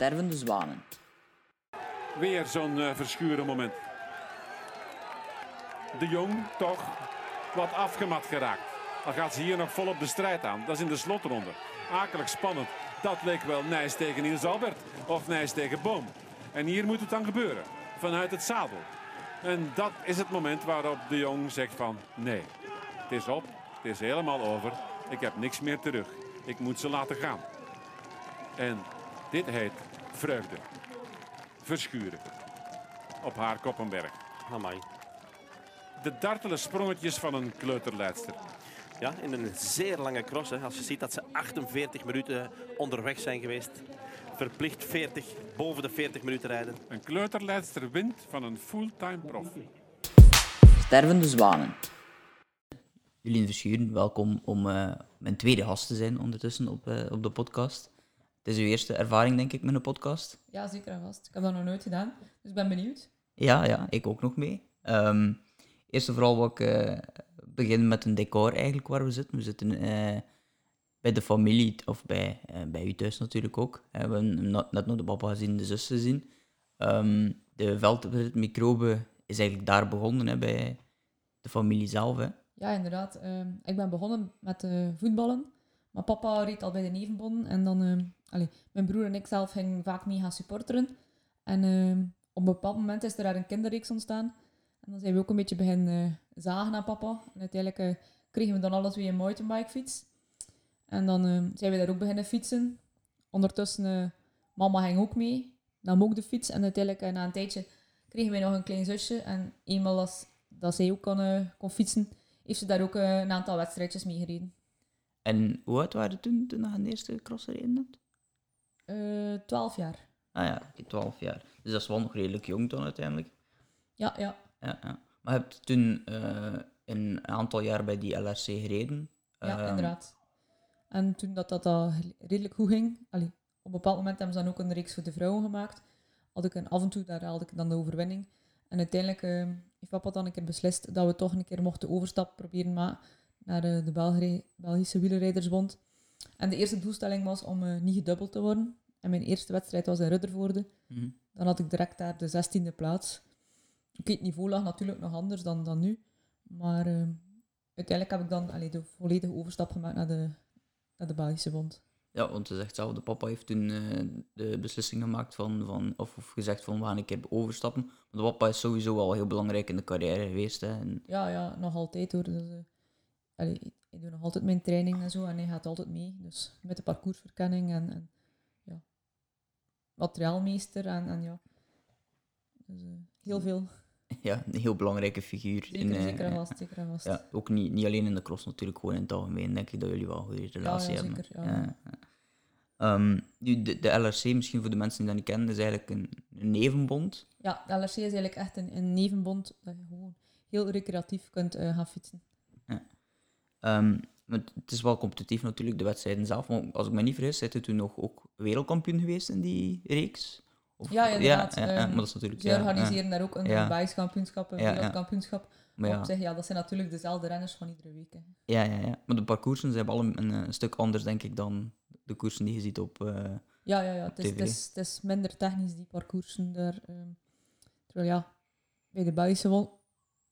Stervende zwanen. Weer zo'n uh, verschuren moment. De Jong toch wat afgemat geraakt. Dan gaat ze hier nog volop de strijd aan. Dat is in de slotronde. Akelig spannend. Dat leek wel Nijs tegen Niels Albert of Nijs tegen Boom. En hier moet het dan gebeuren. Vanuit het zadel. En dat is het moment waarop de Jong zegt van nee. Het is op. Het is helemaal over. Ik heb niks meer terug. Ik moet ze laten gaan. En dit heet vreugde. Verschuren. Op haar Koppenberg. Amai. De dartele sprongetjes van een kleuterleidster. Ja, in een zeer lange cross. Hè. Als je ziet dat ze 48 minuten onderweg zijn geweest. Verplicht 40, boven de 40 minuten rijden. Een kleuterleidster wint van een fulltime prof. Stervende zwanen. Jullie Verschuren, welkom om uh, mijn tweede gast te zijn ondertussen op, uh, op de podcast. Het is uw eerste ervaring, denk ik, met een podcast. Ja, zeker en vast. Ik heb dat nog nooit gedaan, dus ik ben benieuwd. Ja, ja ik ook nog mee. Um, eerst en vooral wil ik uh, beginnen met een decor eigenlijk waar we zitten. We zitten bij de familie, of bij, bij u thuis natuurlijk ook. We hebben net nog de papa gezien, de zus gezien. Um, de veldmicrobe is eigenlijk daar begonnen, hè, bij de familie zelf. Hè. Ja, inderdaad. Uh, ik ben begonnen met voetballen. Maar papa reed al bij de nevenbonden. En dan, mijn broer en ik zelf gingen vaak mee gaan supporteren. En ehm, op een bepaald moment is er daar een kinderreeks ontstaan. En dan zijn we ook een beetje beginnen zagen naar papa. En uiteindelijk kregen we dan alle twee een mountainbike fiets. En dan zijn we daar ook beginnen fietsen. Ondertussen, mama ging ook mee. Nam ook de fiets. En uiteindelijk, na een tijdje, kregen we nog een klein zusje. En eenmaal als dat zij ook kon, kon fietsen, heeft ze daar ook een aantal wedstrijdjes mee gereden. En hoe oud waren toen, toen je de eerste cross gereden hebt? Uh, twaalf jaar. Ah ja, twaalf jaar. Dus dat is wel nog redelijk jong dan uiteindelijk. Ja, ja. ja, ja. Maar je hebt toen uh, een aantal jaar bij die LRC gereden. Ja, uh, inderdaad. En toen dat, dat, dat redelijk goed ging, allee, op een bepaald moment hebben ze dan ook een reeks voor de vrouwen gemaakt. Had ik een, af en toe, daar haalde ik dan de overwinning. En uiteindelijk uh, heeft papa dan een keer beslist dat we toch een keer mochten overstap proberen maken naar de, de Belgische, Belgische Wielerrijdersbond. En de eerste doelstelling was om uh, niet gedubbeld te worden. En mijn eerste wedstrijd was in Ruddervoorde. Mm. Dan had ik direct daar de zestiende plaats. Het niveau lag natuurlijk nog anders dan, dan nu. Maar uh, uiteindelijk heb ik dan allee, de volledige overstap gemaakt naar de, naar de Belgische bond. Ja, want ze zegt zelf, de papa heeft toen uh, de beslissing gemaakt van, van of, of gezegd van we gaan een keer overstappen. Want de papa is sowieso wel heel belangrijk in de carrière geweest. Hè. En... Ja, ja, nog altijd hoor. Dus, uh, allee, ik doe nog altijd mijn training en zo en hij gaat altijd mee. Dus met de parcoursverkenning en, en materiaalmeester en, en ja. Dus uh, heel veel. Ja, een heel belangrijke figuur. Zeker, in, zeker en vast, zeker en vast. Ja, ook niet, niet alleen in de cross natuurlijk, gewoon in het algemeen denk ik dat jullie wel een goede relatie ja, ja, hebben. Zeker, ja. Um, de, de LRC, misschien voor de mensen die dat niet kennen, is eigenlijk een, een nevenbond. Ja, de LRC is eigenlijk echt een, een nevenbond dat je gewoon heel recreatief kunt uh, gaan fietsen. Ja. Um, het is wel competitief natuurlijk, de wedstrijden zelf. Maar als ik me niet vergis, zijn toen nog ook wereldkampioen geweest in die reeks? Of, ja, inderdaad. Ja, ja, ja, maar dat is natuurlijk... Ze organiseren daar ook een bijskampioenschap, een wereldkampioenschap. Maar op zich, ja, dat zijn natuurlijk dezelfde renners van iedere week. Hè. Ja, ja, ja. Maar de parcoursen zijn wel een, stuk anders, denk ik, dan de koersen die je ziet op uh, Ja, ja, ja. Het is, het, is, het is minder technisch, die parcoursen daar. Um, terwijl ja, bij de Belgische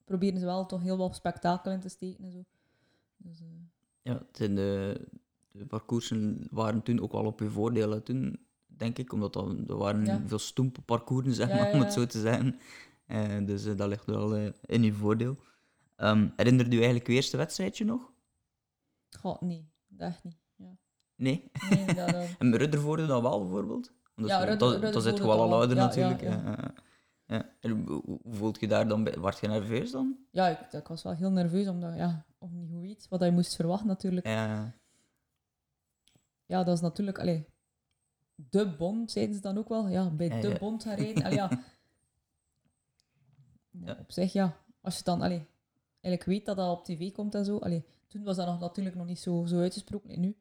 proberen ze wel toch heel wat spektakel in te steken en zo. Dus, uh... Ja, de, de parcoursen waren toen ook wel op je voordelen toen, denk ik, omdat dat, er waren ja. veel stoempe parcoursen, zeg maar, om het zo te zeggen. Uh, dus uh, dat ligt wel uh, in je voordeel. Um, herinnert u eigenlijk uw eerste wedstrijdje nog? Goh, nee, echt niet. Ja. Nee? nee dat, en Ruddervoorde dan wel, bijvoorbeeld? Dat, ja, Rudder, dat, dat zit gewoon al ouder natuurlijk. Ja, ja. En hoe voelt je daar dan bij? Word je nerveus dan? Ja, ik, ik, was wel heel nerveus, omdat ja, of niet hoe iets, wat je moest verwachten natuurlijk. Ja, ja dat is natuurlijk, allee, de bond, zeiden ze dan ook wel. Ja, bij Ja, de ja. bond gaan rijden. Allee, ja. Ja. Op zich, ja. Als je dan allee, eigenlijk weet dat dat op tv komt en zo. Allee, toen was dat nog, natuurlijk nog niet zo, zo uitgesproken. Nu.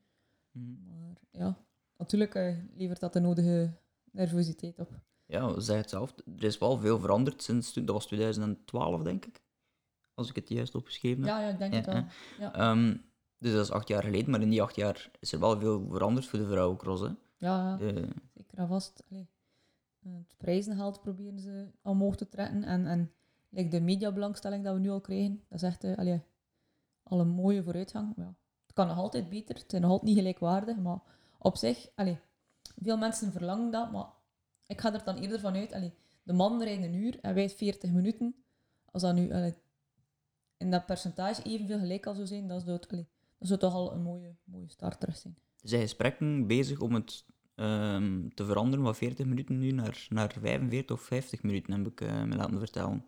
Mhm. Maar ja, natuurlijk eh, levert dat de nodige nervositeit op. Ja, zeg het zelf. Er is wel veel veranderd sinds toen. Dat was 2012, denk ik. Als ik het juist opgeschreven heb. Ja, ja ik denk Ja, het wel. Ja, Ehm, dus dat is acht jaar geleden, maar in die acht jaar is er wel veel veranderd voor de vrouwencross. Hè. ja, De, zeker. eraan vast. Allee, het prijzengeld proberen ze omhoog te trekken. En, en like de mediabelangstelling dat we nu al krijgen, dat is echt eh, allee, al een mooie vooruitgang. Ja, het kan nog altijd beter, het is nog altijd niet gelijkwaardig, maar op zich, allee, veel mensen verlangen dat, maar ik ga er dan eerder van uit, allee, de man rijdt een uur en wij 40 minuten. Als dat nu allee, in dat percentage evenveel gelijk al zou zijn, dat zou, het, allee, dat zou toch al een mooie, mooie start terug zijn. Zijn gesprekken bezig om het ehm, te veranderen van 40 minuten nu naar, naar 45 of 50 minuten, heb ik eh, me laten vertellen.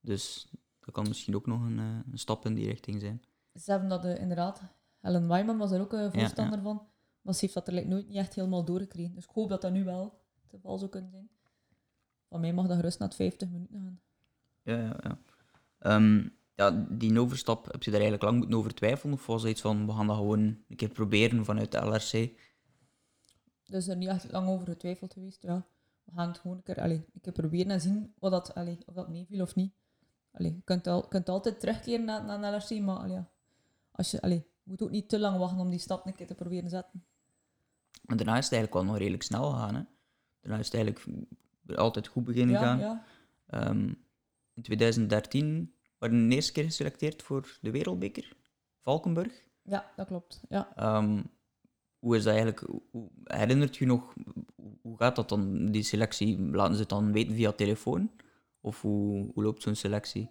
Dus dat kan misschien ook nog een, eh, een stap in die richting zijn. Ze hebben dat eh, inderdaad, Helen Wyman was er ook Ja, voorstander van, maar ze heeft dat er like, nooit niet echt helemaal doorgekregen. Dus ik hoop dat dat nu wel geval zou kunnen zijn. Van mij mag dat gerust het 50 minuten gaan. Ja, ja, ja. Ehm, ja, die overstap, heb je daar eigenlijk lang moeten over twijfelen? Of was het iets van, we gaan dat gewoon een keer proberen vanuit de LRC? Dus er niet echt lang over getwijfeld geweest. Ja, we gaan het gewoon een keer, allee, een keer proberen en zien of dat, allee, of dat meeviel of niet. Allee, je kunt, al, kunt altijd terugkeren naar, naar een LRC, maar allee, als je, allee, je moet ook niet te lang wachten om die stap een keer te proberen zetten. Maar daarna is het eigenlijk wel nog redelijk snel gegaan. Hè? Daarna is het eigenlijk altijd goed beginnen Ja, gaan. ja. Ehm, in 2013 waren we de eerste keer geselecteerd voor de Wereldbeker, Valkenburg. ja, dat klopt. Ja. Ehm, hoe is dat eigenlijk? Hoe, herinnert je nog, hoe- gaat dat dan, die selectie? Laten ze het dan weten via telefoon? Of hoe, hoe loopt zo'n selectie?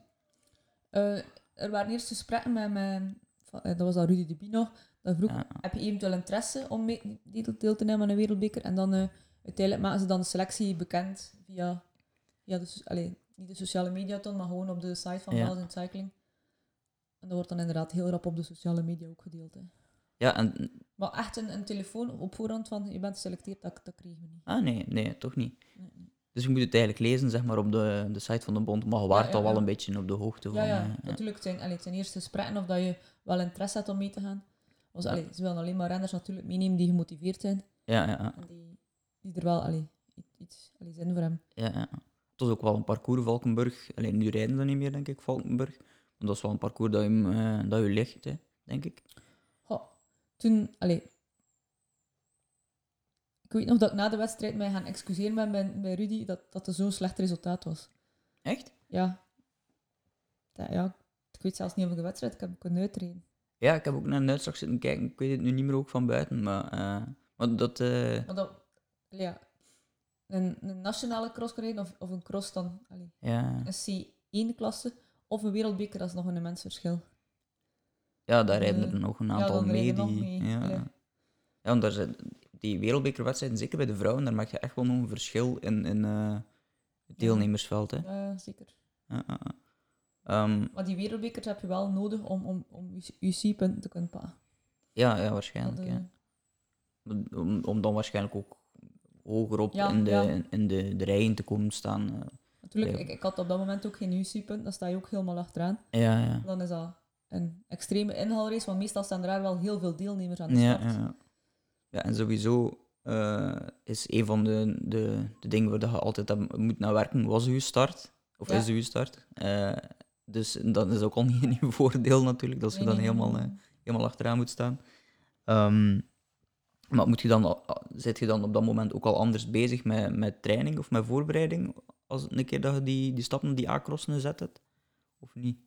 Eh, er waren eerst gesprekken met mijn, eh, dat was dat Rudy de Bie nog, dat vroeg, Ja. heb je eventueel interesse om mee, deel, deel te nemen aan een wereldbeker? En dan eh, uiteindelijk maken ze dan de selectie bekend via, via de, so- allee, niet de sociale media dan, maar gewoon op de site van Ja. Cycling. En dat wordt dan inderdaad heel rap op de sociale media ook gedeeld. Hè. Ja, en... Maar echt een, een telefoon op voorhand van je bent geselecteerd, dat, dat kregen we niet. Ah, nee, nee, toch niet. Nee, nee. Dus je moet het eigenlijk lezen, zeg maar, op de, de site van de bond. Maar je waart ja, al wel ja. een beetje op de hoogte van... Ja, ja, eh, ja. natuurlijk. Het zijn, allee, het zijn eerst gesprekken of dat je wel interesse hebt om mee te gaan. Allee, ze willen alleen maar renners natuurlijk meenemen die gemotiveerd zijn. Ja, ja, ja. En die, die er wel allee, iets, allee, zin voor hem. ja, ja. Het was ook wel een parcours, Valkenburg. Alleen nu rijden ze niet meer, denk ik, Valkenburg. Maar dat is wel een parcours dat je, eh, dat je ligt, hè, denk ik. Goh, toen, allee, ik weet nog dat ik na de wedstrijd mij gaan excuseren ben bij, bij Rudy dat, dat er zo'n slecht resultaat was. Echt? Ja. Dat- ja. Ik weet zelfs niet of ik de wedstrijd ik heb kunnen uitreden. Ja, ik heb ook naar de uitslag zitten kijken. Ik weet het nu niet meer ook van buiten, maar... eh, maar dat... eh, Maar dat, ja, een, een nationale cross rijden of, of een cross dan, allee, ja, een C1-klasse of een wereldbeker, dat is nog een immens verschil. ja, daar rijden er nog een ja, aantal mee. Die, mee, ja. ja, want daar zijn, die wereldbekerwedstrijden, zeker bij de vrouwen, daar maak je echt wel nog een verschil in, in eh, het deelnemersveld. Hè. Ja, zeker. Ja, ja, ja. Ehm, Maar die wereldbekers heb je wel nodig om, om, om je C-punten te kunnen pakken. ja, ja, waarschijnlijk. eh, ja. Om, om dan waarschijnlijk ook hoger op Ja, in, de, ja. in de, de rijen te komen staan. eh. Natuurlijk, ik, ik had op dat moment ook geen UC-punt, dan sta je ook helemaal achteraan. ja, ja. Dan is dat een extreme inhaalrace, want meestal staan er daar wel heel veel deelnemers aan de start. ja, ja. ja, en sowieso eh, is een van de, de, de dingen waar je altijd aan moet naar werken, was uw start. Of is uw start. Eh, dus dat is ook al niet in uw voordeel natuurlijk, dat je Nee, dan nee, helemaal, nee, helemaal achteraan moet staan. Ehm, maar moet je dan, al- zit je dan op dat moment ook al anders bezig met, met training of met voorbereiding? Als een keer dat je die, die stap naar die A-crossen gezet hebt? Of niet?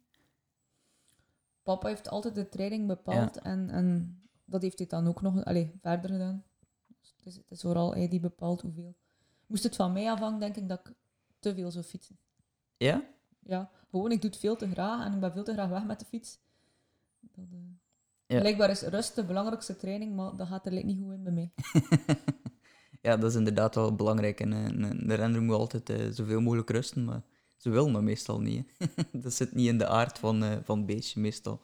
Papa heeft altijd de training bepaald en, en dat heeft hij dan ook nog allee, verder gedaan. Dus het, is, het is vooral hij die bepaalt hoeveel. Moest het van mij afhangen, denk ik dat ik te veel zou fietsen. Ja? Ja, gewoon, ik doe het veel te graag en ik ben veel te graag weg met de fiets. Dat, eh, Ja. Blijkbaar is rust de belangrijkste training, maar dat gaat er like, niet goed in bij mij. ja, dat is inderdaad wel belangrijk. En een, een een renner moet altijd eh, zoveel mogelijk rusten, maar ze wil maar meestal niet. dat zit niet in de aard van, eh, van het beestje meestal.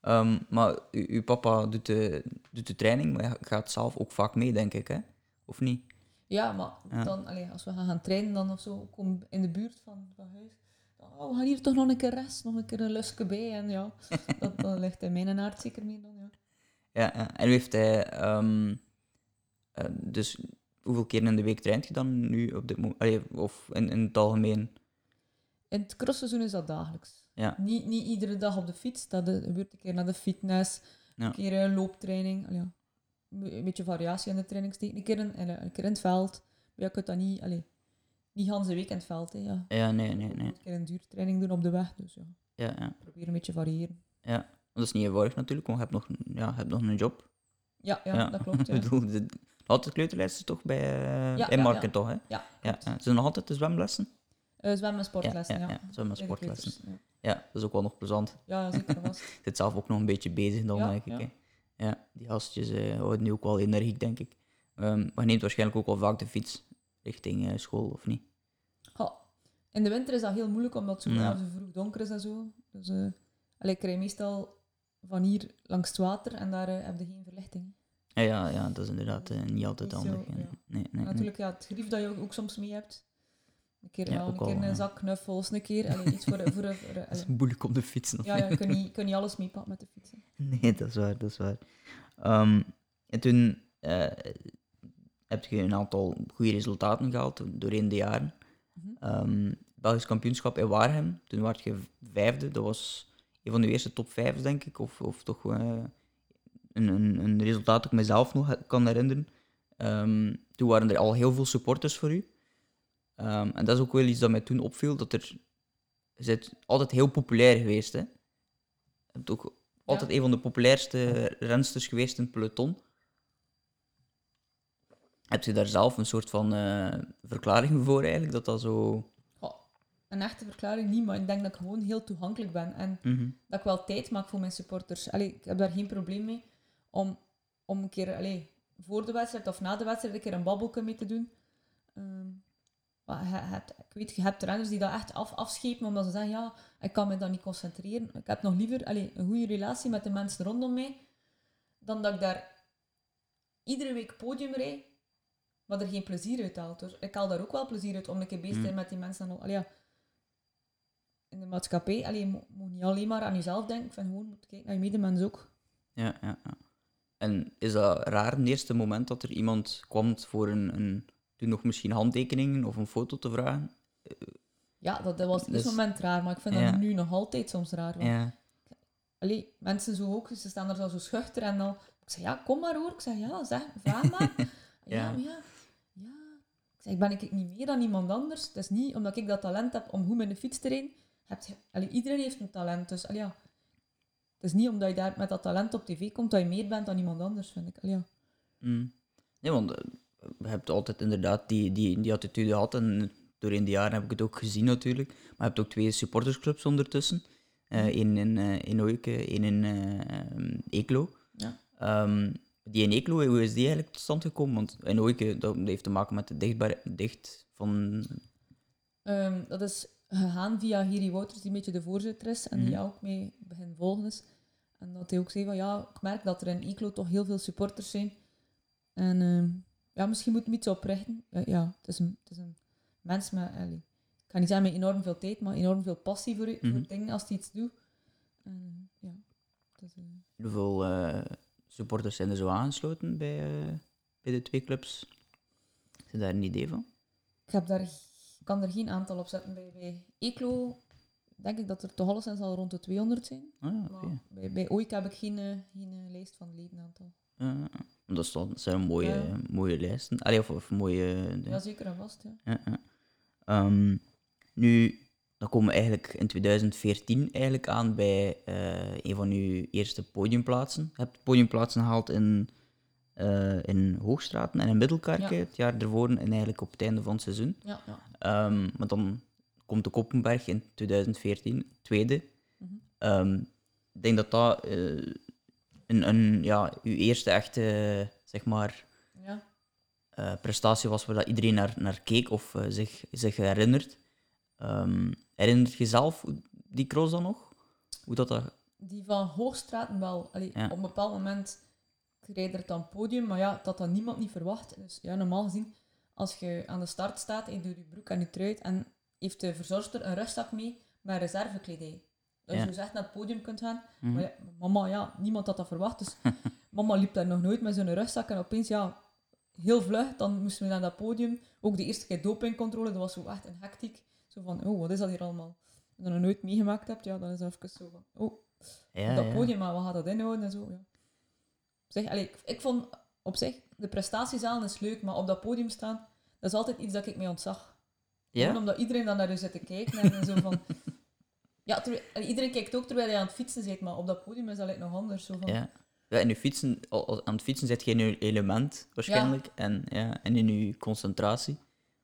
Ehm, maar uw papa doet de, doet de training, maar gaat zelf ook vaak mee, denk ik, hè? Of niet? Ja, maar Ja. dan, allee, als we gaan, gaan trainen dan of zo, kom in de buurt van, van huis. Oh, we gaan hier toch nog een keer rest, nog een keer een lusje bij. En ja, dat, dat ligt in mijn aard zeker meer dan, ja. Ja, ja. en u heeft hij... ehm, eh, dus hoeveel keer in de week traint je dan nu op dit moment? Of in, in het algemeen? In het crossseizoen is dat dagelijks. Ja. Niet, niet iedere dag op de fiets, dat gebeurt een keer naar de fitness, Ja. een keer een looptraining. Allee. Een beetje variatie in de trainingstechniek. Een een keer in het veld, Maar kunt dat niet, allee, niet Hans de week in het veld. Hè, ja. Ja, nee, nee, nee. een keer een duurtraining doen op de weg. Dus ja, Ja, ja. probeer een beetje variëren. ja. Dat is niet eenvoudig natuurlijk, want je hebt nog, ja, je hebt nog een job. Ja, ja, dat klopt. Ja. Ik bedoel, de, altijd kleuterlessen toch bij, eh Ja, ja, Marken, toch? Hè? Ja, Ja. Zijn nog altijd de zwemlessen? Eh, zwemmen en sportlessen, ja, ja. ja, zwemmen en sportlessen. Ja, dat is ook wel nog plezant. Ja, zeker vast. Ik zit zelf ook nog een beetje bezig dan, denk ik. ja. Hè. Ja, die gastjes eh, houden nu ook wel energiek, denk ik. Ehm, maar je neemt waarschijnlijk ook wel vaak de fiets richting eh, school, of niet? In de winter is dat heel moeilijk, omdat het zo, Ja. vroeg donker is en zo. Dus eh allee, ik rij meestal van hier langs het water en daar eh, heb je geen verlichting. Ja, ja, ja dat is inderdaad niet altijd Niet handig. ja. Nee, nee, natuurlijk, ja, het grief dat je ook, soms mee hebt. Een keer, Ja, een, ook al, keer een ja. zak knuffels, een keer allee, iets voor... voor, voor, Het is moeilijk om de fietsen. ja, ja, je kunt niet, kun niet alles meepakken met de fiets. hè. Nee, dat is waar, dat is waar. Ehm, en toen heb je een aantal goede resultaten gehaald doorheen de jaren. Mhm. Ehm, Belgisch kampioenschap in Waarhem, toen werd je vijfde. Dat was een van de eerste top vijf, denk ik. Of, of toch eh, een, een, een resultaat dat ik mezelf nog kan herinneren. Ehm, toen waren er al heel veel supporters voor u. Ehm, en dat is ook wel iets dat mij toen opviel, dat er... Je bent altijd heel populair geweest, hè. Je ook altijd een van de populairste rensters geweest in het peloton. Heb je daar zelf een soort van eh, verklaring voor eigenlijk, dat dat zo... Goh, een echte verklaring niet, maar ik denk dat ik gewoon heel toegankelijk ben. En Mhm. dat ik wel tijd maak voor mijn supporters. Allee, ik heb daar geen probleem mee om, om een keer allee, voor de wedstrijd of na de wedstrijd een keer een babbelke mee te doen. Ehm, maar je hebt, ik weet, je hebt renners die dat echt af, afschepen omdat ze zeggen, ja, ik kan me dan niet concentreren. Ik heb nog liever allee, een goede relatie met de mensen rondom mij, dan dat ik daar iedere week podium rijd, maar er geen plezier uit haal. Dus ik haal daar ook wel plezier uit om een keer bezig te zijn met die mensen. En al, allee, ja, in de maatschappij, allee, je mo- moet niet alleen maar aan jezelf denken. Ik vind gewoon, moet kijken naar je medemens ook. Ja, ja, ja. En is dat raar, het eerste moment dat er iemand kwam voor een, een toen nog misschien handtekeningen of een foto te vragen? Ja, dat, dat was op Dus- dit moment raar, maar ik vind Ja. dat nu nog altijd soms raar. Want, Ja. allee, mensen zo ook, ze staan er zo, schuchter en dan... Ik zeg, ja, kom maar hoor. Ik zeg, ja, zeg, vraag maar. ja, Ja. maar ja, ja. Ik ben ik niet meer dan iemand anders? Het is niet omdat ik dat talent heb om goed met de fiets te rijden. Allee, iedereen heeft een talent, dus allee, ja. Het is niet omdat je daar met dat talent op tv komt dat je meer bent dan iemand anders, vind ik. Allee, ja. Mm. Nee, want eh, je hebt altijd inderdaad die, die, die attitude gehad. En doorheen de jaren heb ik het ook gezien natuurlijk. Maar je hebt ook twee supportersclubs ondertussen. Eén in, in Oyke, één in eh, Eeklo. Ja. Ehm, die in Eeklo, hoe is die eigenlijk tot stand gekomen? Want in dat heeft te maken met de dichtbaar, dicht van... Ehm, dat is gegaan via Hiri Wouters, die een beetje de voorzitter is en die jou ook mee begin volgen is. En dat hij ook zei van ja, ik merk dat er in Eeklo toch heel veel supporters zijn. En ehm, ja, misschien moet ik iets oprichten. Ja, ja het, is een, het is een mens met, allee, ik ga niet zeggen met enorm veel tijd, maar enorm veel passie voor, voor Mhm. dingen als hij iets doet. En, ja, het is, eh, Hoeveel eh, supporters zijn er zo aangesloten bij, eh, bij de twee clubs? Je daar een idee van? ik heb daar, kan er geen aantal op zetten. Bij, bij Eeklo denk ik dat er toch alleszins al rond de 200 zijn. Ah. Maar bij, bij OIK heb ik geen, eh, geen eh, lijst van ledenaantal. Ja. dat, is zijn mooie, Ja. mooie lijsten. Allee, of, of mooie... Ja, zeker en vast. Ja. Ehm, nu, dan komen we eigenlijk in 2014 eigenlijk aan bij eh, een van uw eerste podiumplaatsen. Je hebt podiumplaatsen gehaald in, eh, in Hoogstraten en in Middelkerken Ja. het jaar ervoor en eigenlijk op het einde van het seizoen. Ja, ja. Ehm, maar dan komt de Koppenberg in 2014, tweede. Mhm. Ehm, ik denk dat dat eh, een, een, ja, uw eerste echte, zeg maar, ja. eh, prestatie was waar dat iedereen naar, naar keek of zich, zich herinnert. Ehm, herinnert je zelf die cross dan nog? Hoe dat, dat... Die van Hoogstraten wel. Allee, Ja. Op een bepaald moment je er dan podium, maar ja, dat had niemand niet verwacht. Dus ja, normaal gezien, als je aan de start staat en je doet je broek en je trui uit en heeft de verzorgster een rugzak mee met reservekledij. Dat Ja. je dus echt naar het podium kunt gaan. Mhm. Maar ja, mama, ja, niemand had dat verwacht. Dus mama liep daar nog nooit met zo'n rugzak en opeens, ja, heel vlug, dan moesten we naar dat podium. Ook de eerste keer dopingcontrole, dat was zo echt een hectiek. Zo van, oh, wat is dat hier allemaal? Als je dat nog nooit meegemaakt hebt, ja, dan is dat even zo van, oh, Ja, dat podium, maar wat gaat dat inhouden en zo. Ja. Op zich, ik, ik vond op zich, de prestatiezalen is leuk, maar op dat podium staan, dat is altijd iets dat ik mij ontzag. Ja? Gewoon omdat iedereen dan naar je zit te kijken en zo van... Ja, en iedereen kijkt ook terwijl je aan het fietsen zit, maar op dat podium is dat nog anders. Zo van, Ja. Ja, in je fietsen, aan het fietsen zit je element waarschijnlijk. En, ja, en in je concentratie.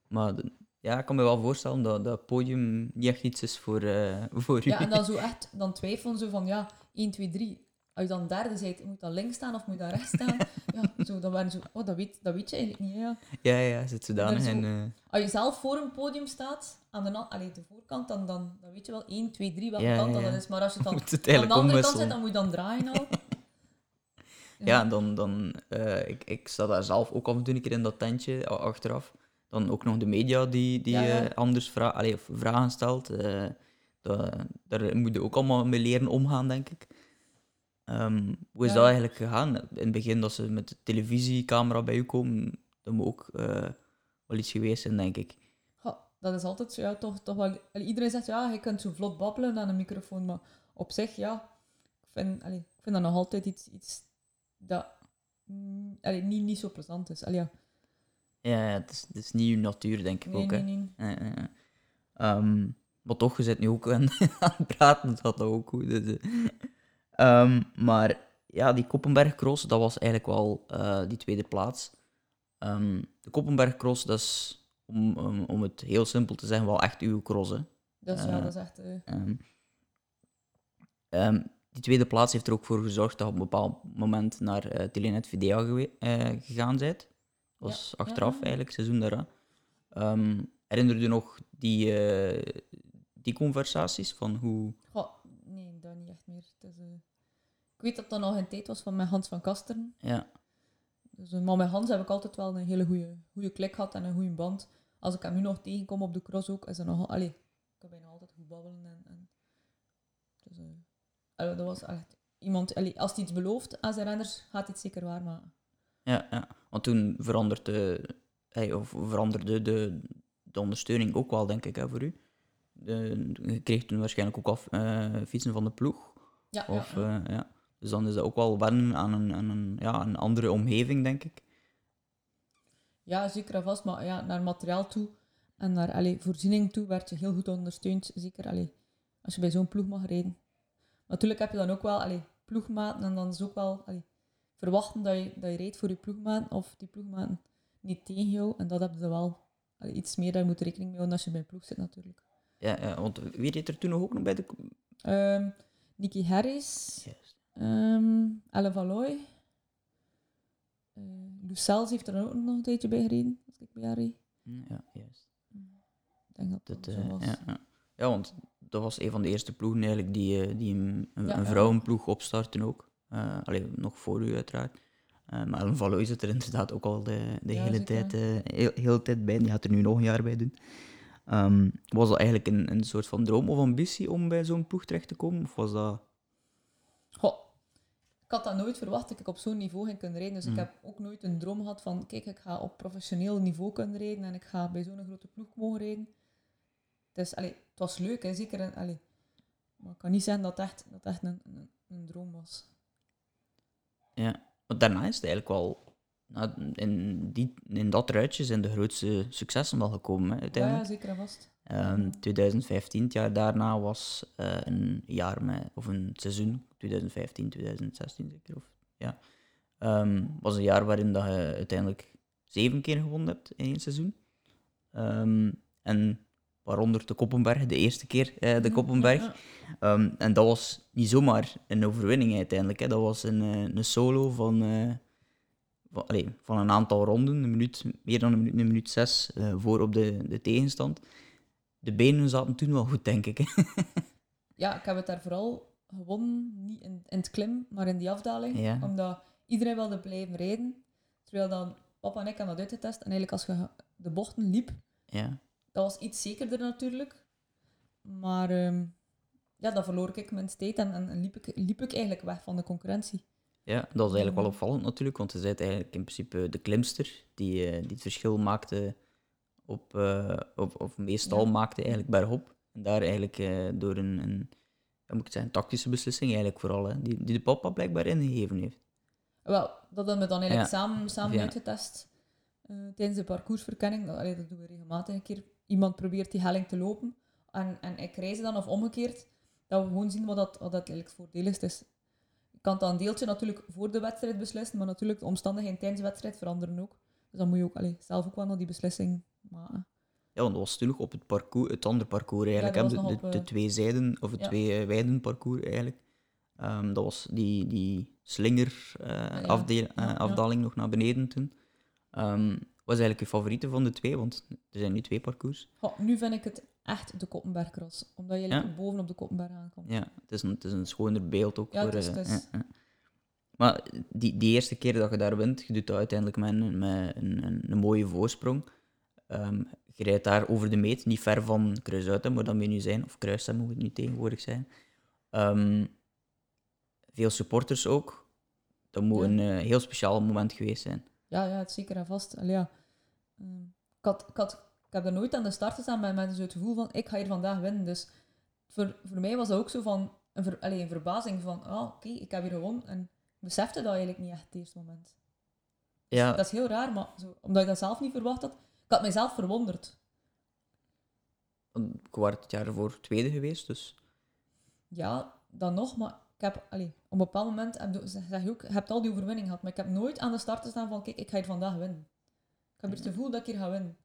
Maar de- ja, ik kan me wel voorstellen dat dat podium niet echt iets is voor, eh voor Ja, u. en dan zo echt dan twijfelen, zo van ja, 1, 2, 3. Als je dan derde bent, moet je dan links staan of moet dan rechts staan? ja, zo, dan waren zo, oh, dat weet, dat weet je eigenlijk niet. Ja. Ja, ja, zit zodanig in. Als je zelf voor een podium staat, aan de, allee, de voorkant, dan, dan, dan weet je wel 1, 2, 3 welke Ja, kant ja, dat ja. is. Maar als je dan aan de andere kant zit, dan moet je dan draaien al. Ja, en dan, dan eh, ik, ik sta daar zelf ook af en toe een keer in dat tentje achteraf. Dan ook nog de media die, die Ja, eh, anders vra allee, of vragen stelt. eh, daar moet je ook allemaal mee leren omgaan, denk ik. Ehm, hoe is Ja. dat eigenlijk gegaan? In het begin dat ze met de televisiecamera bij u komen, dat moet ook eh, wel iets geweest zijn, denk ik. Ja, dat is altijd zo, ja, toch, toch wel... iedereen zegt, ja, je kunt zo vlot babbelen aan een microfoon, maar op zich, ja, ik vind, allee, ik vind dat nog altijd iets, iets dat mm, allee, niet, niet zo plezant is. Allee, ja. Ja, ja, het, is, het is niet uw natuur, denk ik Nee, ook. nee, hè. nee. Ja. Ehm, maar toch, je zit nu ook aan, aan het praten, dat gaat ook goed. Dus, eh. Ehm, maar ja, die Koppenberg Cross, dat was eigenlijk wel eh, die tweede plaats. Ehm, de Koppenberg Cross, dat is, om, om, om het heel simpel te zeggen, wel echt uw cross. Hè. Dat is, ja, Eh, dat is echt... ehm, die tweede plaats heeft er ook voor gezorgd dat je op een bepaald moment naar Telenet Videa eh, gegaan bent. Was Ja, achteraf ja. eigenlijk, seizoen daarna. Ehm herinner je nog die, eh, die conversaties van hoe... goh, nee, dat niet echt meer. Eh, ik weet dat dat nog een tijd was van met Hans van Kasteren. Ja, Dus, eh, maar met Hans heb ik altijd wel een hele goede, goede klik gehad en een goede band. Als ik hem nu nog tegenkom op de cross ook, is er nog... Allee, ik kan bijna altijd goed babbelen. En, en, dus, allee, dat was echt iemand... Allee, als hij iets belooft aan zijn renners, gaat hij het zeker waarmaken. ja, ja. Want toen veranderde, hey, of veranderde de, de ondersteuning ook wel, denk ik, hè, voor u. De, je kreeg toen waarschijnlijk ook af eh, fietsen van de ploeg. Ja, Of, ja, ja. eh, ja. Dus dan is dat ook wel wennen aan een, aan een, ja, een andere omgeving, denk ik. Ja, zeker en vast. Maar ja, naar materiaal toe en naar allee, voorziening toe werd je heel goed ondersteund. Zeker allee, als je bij zo'n ploeg mag rijden. Natuurlijk heb je dan ook wel allee, ploegmaten en dan is ook wel allee, verwachten dat je, dat je rijdt voor je ploegmaten of die ploegmaten niet tegen jou. En dat heb je wel allee, iets meer, daar moet rekening mee houden als je bij een ploeg zit natuurlijk. Ja, ja, want wie reed er toen nog ook nog bij de... Ehm Nicky Harris, Juist. ehm Elle Valoy, eh Lucels heeft er ook nog een tijdje bij gereden, als ik bij haar reed. Ja, juist. Ik denk dat dat eh, was. ja, ja. ja, want dat was een van de eerste ploegen eigenlijk die, eh, die een, een, Ja, een ja. vrouwenploeg opstarten ook. Eh alleen nog voor u uiteraard. Eh, maar Ellen Valois zit er inderdaad ook al de, de Ja, hele, zeker. tijd, eh, heel, heel tijd bij. Die gaat er nu nog een jaar bij doen. Ehm, was dat eigenlijk een, een soort van droom of ambitie om bij zo'n ploeg terecht te komen? Of was dat... Goh, ik had dat nooit verwacht dat ik op zo'n niveau ging kunnen rijden. Dus Mm. ik heb ook nooit een droom gehad van, kijk, ik ga op professioneel niveau kunnen rijden en ik ga bij zo'n grote ploeg mogen rijden. Dus, allee, het was leuk, hè, zeker. Allee, maar ik kan niet zeggen dat het echt, dat het echt een, een, een droom was. Ja, want daarna is het eigenlijk wel... nou, in, die, in dat ruitje zijn de grootste successen wel gekomen, hè, Ja, uiteindelijk. ja, zeker en vast. Ehm, 2015, het jaar daarna, was eh, een jaar met, of een seizoen, 2015, 2016 zeker. Of, ja. Ehm, was een jaar waarin dat je uiteindelijk zeven keer gewonnen hebt in één seizoen. Ehm, en waaronder de Koppenberg, de eerste keer eh, de Koppenberg. Ja, Ehm, en dat was niet zomaar een overwinning uiteindelijk. Hè. Dat was een, eh, een solo van, eh, van, van een aantal ronden, een minuut, meer dan een minuut, een minuut zes, voor op de, de tegenstand. De benen zaten toen wel goed, denk ik. Hè. Ja, ik heb het daar vooral gewonnen, niet in, in het klim, maar in die afdaling. Ja. Omdat iedereen wilde blijven rijden. Terwijl dan papa en ik hebben dat uitgetest. En eigenlijk als je de bochten liep, Ja, dat was iets zekerder natuurlijk. Maar ehm, ja, dan verloor ik mijn tijd en, en, en liep, ik, liep ik eigenlijk weg van de concurrentie. ja, dat was eigenlijk wel opvallend natuurlijk, want ze zei eigenlijk in principe de klimster die, eh, die het verschil maakte op, eh, of, of meestal Ja. maakte eigenlijk bergop. En daar eigenlijk eh, door een, een, moet ik zeggen, tactische beslissing eigenlijk vooral, hè, die, die de papa blijkbaar ingegeven heeft. Wel, dat hebben we dan eigenlijk Ja. samen, samen Ja. uitgetest. tijdens de parcoursverkenning. Dat, allee, dat doen we regelmatig een keer. Iemand probeert die helling te lopen en, en ik reis dan of omgekeerd. Dat we gewoon zien wat dat, wat dat eigenlijk het is. Je kan dat een deeltje natuurlijk voor de wedstrijd beslissen, maar natuurlijk de omstandigheden tijdens de wedstrijd veranderen ook. Dus dan moet je ook allee, zelf ook wel nog die beslissing maken. Ja, want dat was nog op het, parcours, het andere parcours eigenlijk. Ja, de, eh, twee zijden, of het ja. twee uh, wijden parcours eigenlijk. Ehm, dat was die, die slinger eh, ja. afdeel- eh, Ja, ja. afdaling nog naar beneden toen. Ehm, was eigenlijk je favoriete van de twee? Want er zijn nu twee parcours. Nu vind ik het echt de Koppenbergcross, omdat je eigenlijk boven op de Koppenberg aankomt. Ja, het is een, het is een schoner beeld ook. Ja, voor, het is- eh, het is- ja, ja. Maar die, die eerste keer dat je daar wint, je doet dat uiteindelijk met een, met een, een, een mooie voorsprong. Ehm, je rijdt daar over de meet, niet ver van Kruisuiten, moet dat nu zijn. Of Kruisem moet het nu tegenwoordig zijn. Ehm, veel supporters ook. Dat moet Ja. een eh, heel speciaal moment geweest zijn. Ja, ja, het zeker en vast. Allee, ja. Ehm, ik, had, ik, had, ik heb er nooit aan de start gestaan met, met zo het gevoel van, ik ga hier vandaag winnen. Dus voor, voor mij was dat ook zo van, een, ver, allee, een verbazing van, ah, oké, ik heb hier gewonnen. En ik besefte dat eigenlijk niet echt het eerste moment. Ja, Dat is heel raar, maar zo, omdat ik dat zelf niet verwacht had, ik had mijzelf verwonderd. ik was het jaar ervoor tweede geweest, dus Ja, dan nog, maar ik heb, allee, op een bepaald moment heb je, zeg je ook, je hebt al die overwinning gehad, maar ik heb nooit aan de start gestaan van, kijk, ik ga hier vandaag winnen. Ik heb het gevoel dat ik hier ga winnen.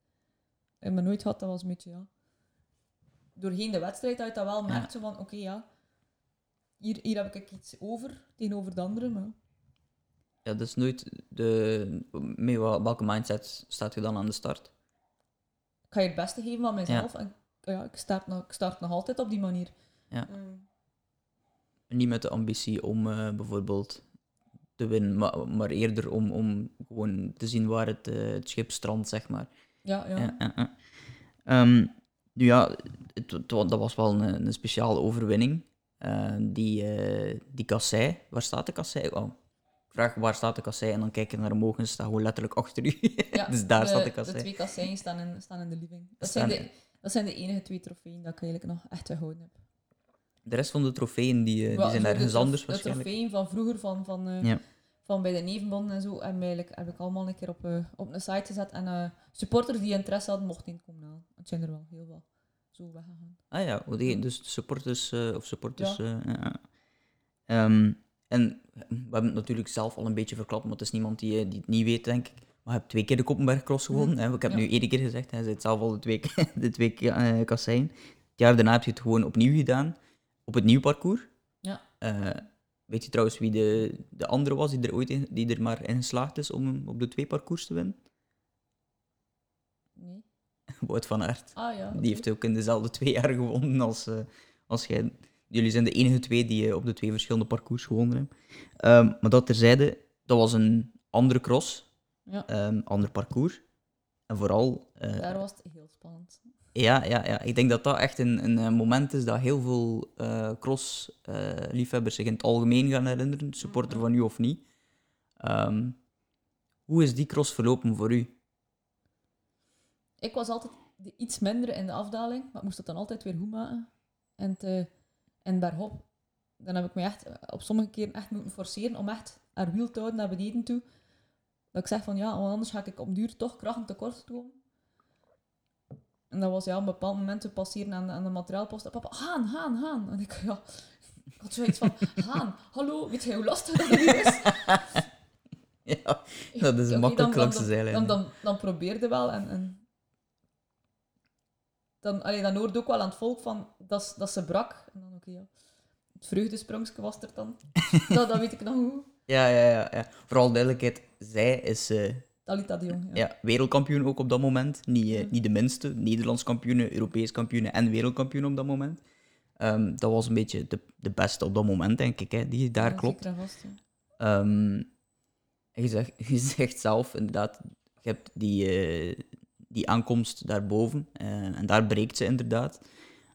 Ik heb nooit gehad, dat was een beetje, ja. Doorheen de wedstrijd had je dat wel merkt, zo van, oké, ja, hier, hier heb ik iets over tegenover de anderen, maar ja, dat is nooit de... Met welke mindset staat je dan aan de start? ik ga hier het beste geven van mezelf en ja, ik, start nog, ik start nog altijd op die manier. Ja. Ehm, Niet met de ambitie om eh, bijvoorbeeld te winnen, maar, maar eerder om, om gewoon te zien waar het, eh, het schip strandt, zeg maar. ja, ja. Ehm, nu ja, het, dat was wel een, een speciale overwinning. Eh, die, eh die kassei, waar staat de kassei? Oh, ik vraag waar staat de kassei en dan kijk je naar omhoog en ze staat gewoon letterlijk achter u. Ja, dus daar staat de De kassei. twee kasseien staan in, staan in de living. Dat Staan- zijn, de, dat zijn de enige twee trofeeën dat ik eigenlijk nog echt gehouden heb. De rest van de trofeeën die, eh, die zijn de ergens anders De waarschijnlijk. trofeeën van vroeger, van, van, eh, Ja. van bij de nevenbonden en zo, heb, eigenlijk, heb ik allemaal een keer op, eh, op een site gezet. En supporters die interesse hadden, mochten in komen halen. Het zijn er wel heel wat zo weggegaan. Ah ja, dus de supporters of supporters. Ja. eh. Ehm, en we hebben het natuurlijk zelf al een beetje verklapt, maar het is niemand die, die het niet weet, denk ik. Maar je hebt twee keer de Koppenberg Cross gewonnen. hè. Ik heb Ja. nu één keer gezegd, hij zei het zelf al de twee, keer- de twee keer, eh, kasseien. Het jaar daarna heb je het gewoon opnieuw gedaan, op het nieuw parcours. Ja. Eh, weet je trouwens wie de, de andere was die er ooit in, die er maar in geslaagd is om op de twee parcours te winnen? Nee? Wout van Aert. Ah ja. Die heeft ook in dezelfde twee jaar gewonnen als, eh, als jij. Jullie zijn de enige twee die eh, op de twee verschillende parcours gewonnen hebben. Ehm, maar dat terzijde, dat was een andere cross, Ja. ehm, ander parcours. En vooral, eh, Daar was het heel spannend. Ja, ja, ja, ik denk dat dat echt een, een eh, moment is dat heel veel eh cross-liefhebbers zich in het algemeen gaan herinneren, supporter van u of niet. Ehm, hoe is die cross verlopen voor u? Ik was altijd iets minder in de afdaling, maar ik moest het dan altijd weer goed maken. En, te, en bergop, dan heb ik me echt eh, op sommige keren echt moeten forceren om echt haar wiel te houden naar beneden toe. Dat ik zeg van ja, want anders ga ik op duur toch krachten tekort komen. En dat was ja, op een bepaald moment te passeren aan de, aan de materiaalpost. En papa, Haan, Haan, Haan. En ik, ja, ik had zoiets van, Haan, hallo, weet je hoe lastig dat hier is? Ja, dat is Oké, makkelijk langs dan. Dan, dan, dan probeerde wel en, en dan, allee, dan hoorde ook wel aan het volk van dat, dat ze brak. En dan oké, ja. Het vreugdesprongske was er dan. dat, dat weet ik nog hoe. Ja, ja, ja, ja. Vooral duidelijkheid, zij is eh, De Jong. Ja. ja, wereldkampioen ook op dat moment. Niet, eh, niet de minste. Nederlands kampioen, Europees kampioen en wereldkampioen op dat moment. Ehm, dat was een beetje de, de beste op dat moment, denk ik, hè, die daar Ja, klopt. vast, ja. Ehm, je, zegt, je zegt zelf, inderdaad, je hebt die, eh, die aankomst daarboven. eh, en daar breekt ze inderdaad.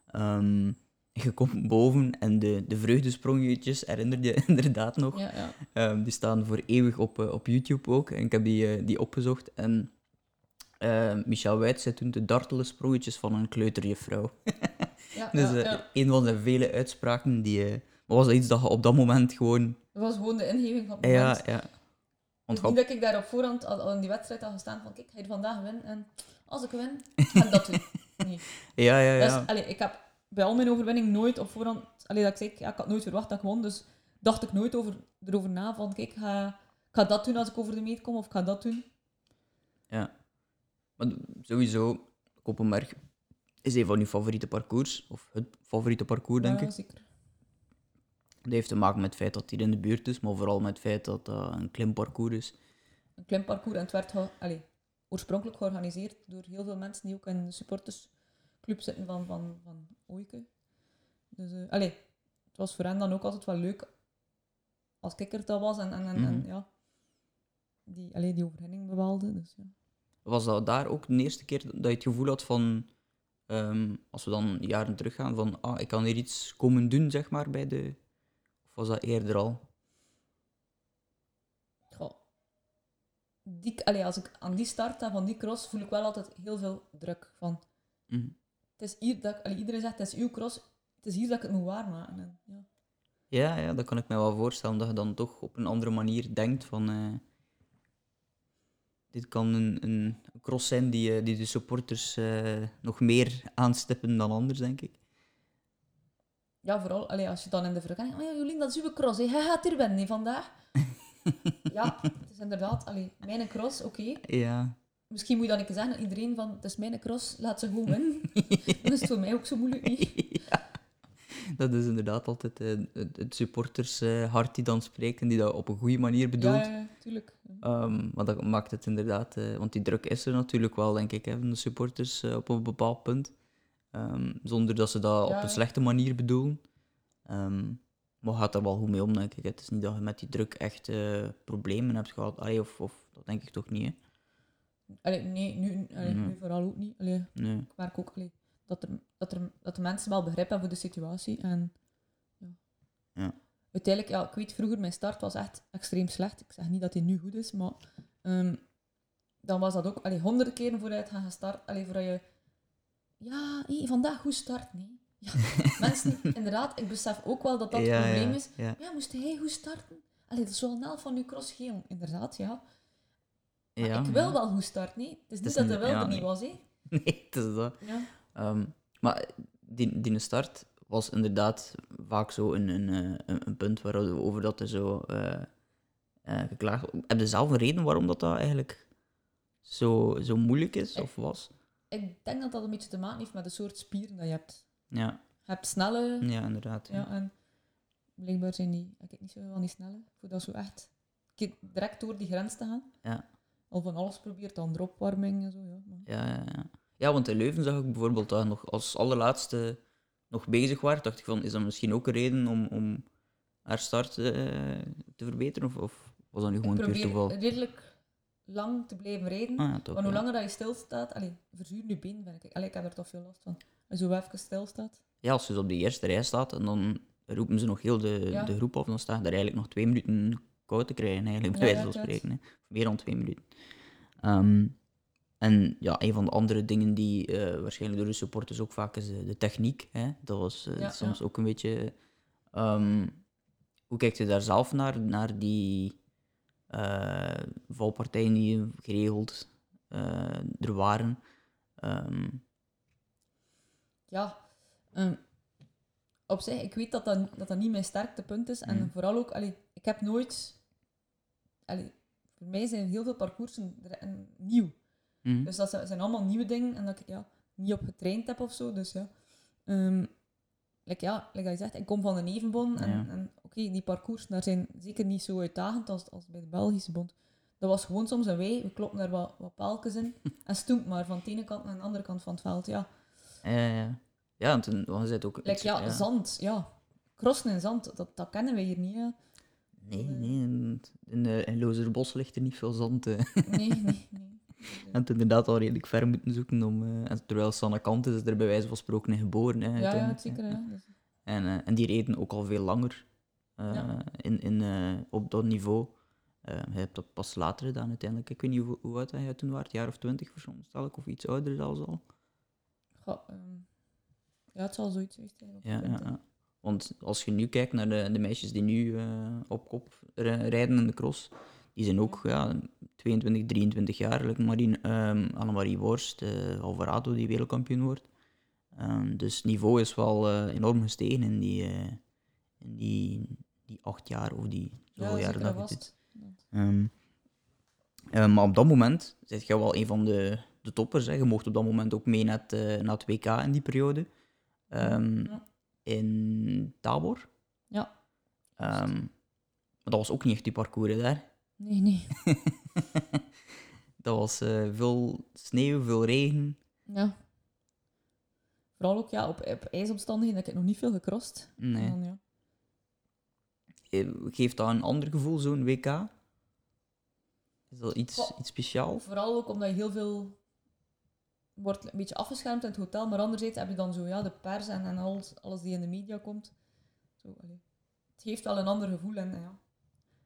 Ehm, je komt boven en de, de vreugdesprongetjes herinner je inderdaad nog. Ja, ja. Ehm, die staan voor eeuwig op, eh, op YouTube ook. En ik heb die, eh, die opgezocht. En eh, Michel Wuit zei toen de dartele sprongetjes van een kleuterjuffrouw. Ja, Dus ja, eh, ja. een van de vele uitspraken die... maar was dat iets dat je op dat moment gewoon... Dat was gewoon de ingeving van het Ja, moment. ja. Niet hop- dat ik daar op voorhand al, al in die wedstrijd had gestaan van kijk, ga je vandaag winnen en als ik win, ga ik dat doen. Nee. ja, ja, ja. Dus, allee, ik heb bij al mijn overwinning nooit op voorhand... Allee, dat ik zei, ja, ik had nooit verwacht dat ik won, dus dacht ik nooit over, erover na van kijk, ga, ik ga dat doen als ik over de meet kom of ik ga dat doen. Maar sowieso, Koppenberg is een van uw favoriete parcours. Of het favoriete parcours, denk Ja, ik. zeker. Dat heeft te maken met het feit dat het hier in de buurt is, maar vooral met het feit dat dat een klimparcours is. Een klimparcours en het werd oorspronkelijk georganiseerd door heel veel mensen die ook in de supportersclub zitten van, van, van Oike. Dus allee, het was voor hen dan ook altijd wel leuk als kikker dat was en, en, en, en Mhm. ja, die, allee, die overwinning bewaalde. Dus, ja. Was dat daar ook de eerste keer dat je het gevoel had van, ehm, als we dan jaren teruggaan, van ah, ik kan hier iets komen doen, zeg maar, bij de... Of was dat eerder al? Goh. Die, allee, als ik aan die start sta van die cross, voel ik wel altijd heel veel druk. Van, Mhm. Het is hier dat, ik- allee, iedereen zegt, het is uw cross, het is hier dat ik het moet waarmaken. En, ja. Ja, ja, dat kan ik me wel voorstellen, dat je dan toch op een andere manier denkt van... eh, dit kan een, een cross zijn die, eh, die de supporters eh, nog meer aanstippen dan anders, denk ik. ja, vooral allee, als je dan in de vergadering... Oh ja, Jolien, dat is uw cross, hè. Jij gaat hier winnen vandaag. ja, het is inderdaad... Allee, mijn cross, oké. Ja, Misschien moet je dan een keer zeggen aan iedereen van... Het is mijn cross, laat ze gewoon winnen. dan is het voor mij ook zo moeilijk niet. dat is inderdaad altijd eh, het, supportershart die dan spreekt en die dat op een goede manier bedoelt. Ja, ja, tuurlijk. Ehm, maar dat maakt het inderdaad, eh, want die druk is er natuurlijk wel, denk ik, hè, van de supporters eh, op een bepaald punt. Ehm, zonder dat ze dat Ja, op een slechte manier bedoelen. Ehm, maar gaat er wel goed mee om, denk ik. Het is niet dat je met die druk echt eh, problemen hebt gehad. Allee, of, of dat denk ik toch niet, hè? Allee, nee, nu, allee, Nee. nu vooral ook niet. Allee, Nee. ik merk ook allee, dat, er, dat, er, dat de mensen wel begrip hebben voor de situatie. En, ja. Ja. Uiteindelijk, ja, ik weet vroeger, mijn start was echt extreem slecht. Ik zeg niet dat hij nu goed is, maar ehm, dan was dat ook allee, honderden keren vooruit gaan gestart. Allee, voordat je, ja, hé, vandaag goed start. Nee. Ja, mensen, inderdaad, ik besef ook wel dat dat het probleem ja, is. Ja. Moest hij goed starten? Allee, dat is wel een van uw cross geel. Inderdaad, ja. Maar Ja, ik wil ja. wel goed starten, nee. Het is niet is dat de wilde ja, niet was, hè. Nee, het is dat. Ja. Ehm, maar die, die start was inderdaad vaak zo een, een, eh, een, een punt waarover dat er zo eh eh, geklaagd Heb je zelf een reden waarom dat, dat eigenlijk zo, zo moeilijk is, of was? Ik denk dat dat een beetje te maken heeft met de soort spieren dat je hebt. Ja, Je hebt snelle, ja inderdaad. ja, en blijkbaar zijn die, ik heb niet zo van die snelle, voor dat zo echt direct door die grens te gaan. Ja. Al van alles probeert, dan de opwarming en zo, ja. Maar, Ja, ja, ja. ja, want in Leuven zag ik bijvoorbeeld dat nog als allerlaatste nog bezig was. Dacht ik van, is dat misschien ook een reden om, om haar start eh, te verbeteren? Of, of was dat nu gewoon puur probeer toeval? redelijk lang te blijven rijden. Ah, ja, toch, want hoe langer dat je stilstaat, allee, verzuur je been, ben ik. Allee, ik heb er toch veel last van. Als je zo even stilstaat. Ja, als je zo op de eerste rij staat en dan roepen ze nog heel de, de groep af, dan sta je daar eigenlijk nog twee minuten koud te krijgen, eigenlijk, bij Ja, wijze van spreken. Hè. Meer dan twee minuten. Ehm, en ja, een van de andere dingen die eh, waarschijnlijk door de supporters ook vaak is de, de techniek. Hè. Dat was eh, Ja, soms ja. ook een beetje... ehm, hoe kijkt je daar zelf naar, naar die eh, valpartijen die geregeld eh, er waren? Ehm, Ja, ehm, op zich, ik weet dat dat, dat dat niet mijn sterkte punt is. En Mhm. vooral ook, allee, ik heb nooit... Allee, voor mij zijn heel veel parcoursen en nieuw. mhm. Dus dat zijn allemaal nieuwe dingen en dat ik ja, niet op getraind heb of zo. Dus ja. Ehm like, ja, like je zegt, ik kom van een evenbond. En, Ja. en oké, die parcours daar zijn zeker niet zo uitdagend als, als bij de Belgische bond. Dat was gewoon soms een wei, we kloppen daar wat, wat paaltjes in. en stoemt maar van de ene kant naar de andere kant van het veld. Ja, Ja, ja. Ja, want toen het ook... like, ja, zand, ja. Crossen in zand, dat, dat kennen we hier niet. Hè. Nee, nee, in, in, eh, in Lozerbos ligt er niet veel zand. eh. Nee, nee, nee. En het inderdaad al redelijk ver moeten zoeken. Om, eh, en terwijl Sanne Kant is, er bij wijze van spreken in geboren. Hè, Ja, zeker. hè. En, eh, en die reden ook al veel langer eh, Ja. in, in, eh, op dat niveau. Eh, je hebt dat pas later gedaan uiteindelijk. Ik weet niet hoe, hoe oud jij toen was, jaar of twintig veronderstel ik, of iets ouder zelfs al. goh, ehm, ja, het zal zoiets zijn. Ja, ja, 20. ja. Want als je nu kijkt naar de, de meisjes die nu eh, op kop ri- rijden in de cross, die zijn ook ja, 22, 23 jaar. Like Marien, ehm, Annemarie Worst, eh, Alvarado die wereldkampioen wordt. Ehm, dus het niveau is wel eh, enorm gestegen in die, in die, die acht jaar of die zoveel Ja, jaar zeker dat je het. Ehm, eh, maar op dat moment zit je wel een van de, de toppers. Hè. Je mocht op dat moment ook mee naar het, naar het WK in die periode. Ehm, Ja. In Tabor. Ja. Ehm, maar dat was ook niet echt die parcours hè, daar. Nee, nee. Dat was eh, veel sneeuw, veel regen. Ja. Vooral ook ja, op, op ijsomstandigheden heb ik nog niet veel gecrossed. Nee. En dan, ja. Geeft dat een ander gevoel, zo'n WK? Is dat iets, iets speciaals? Vooral ook omdat je heel veel wordt een beetje afgeschermd in het hotel, maar anderzijds heb je dan zo ja, de pers en, en alles, alles die in de media komt. Zo, allee. Het geeft wel een ander gevoel en ja.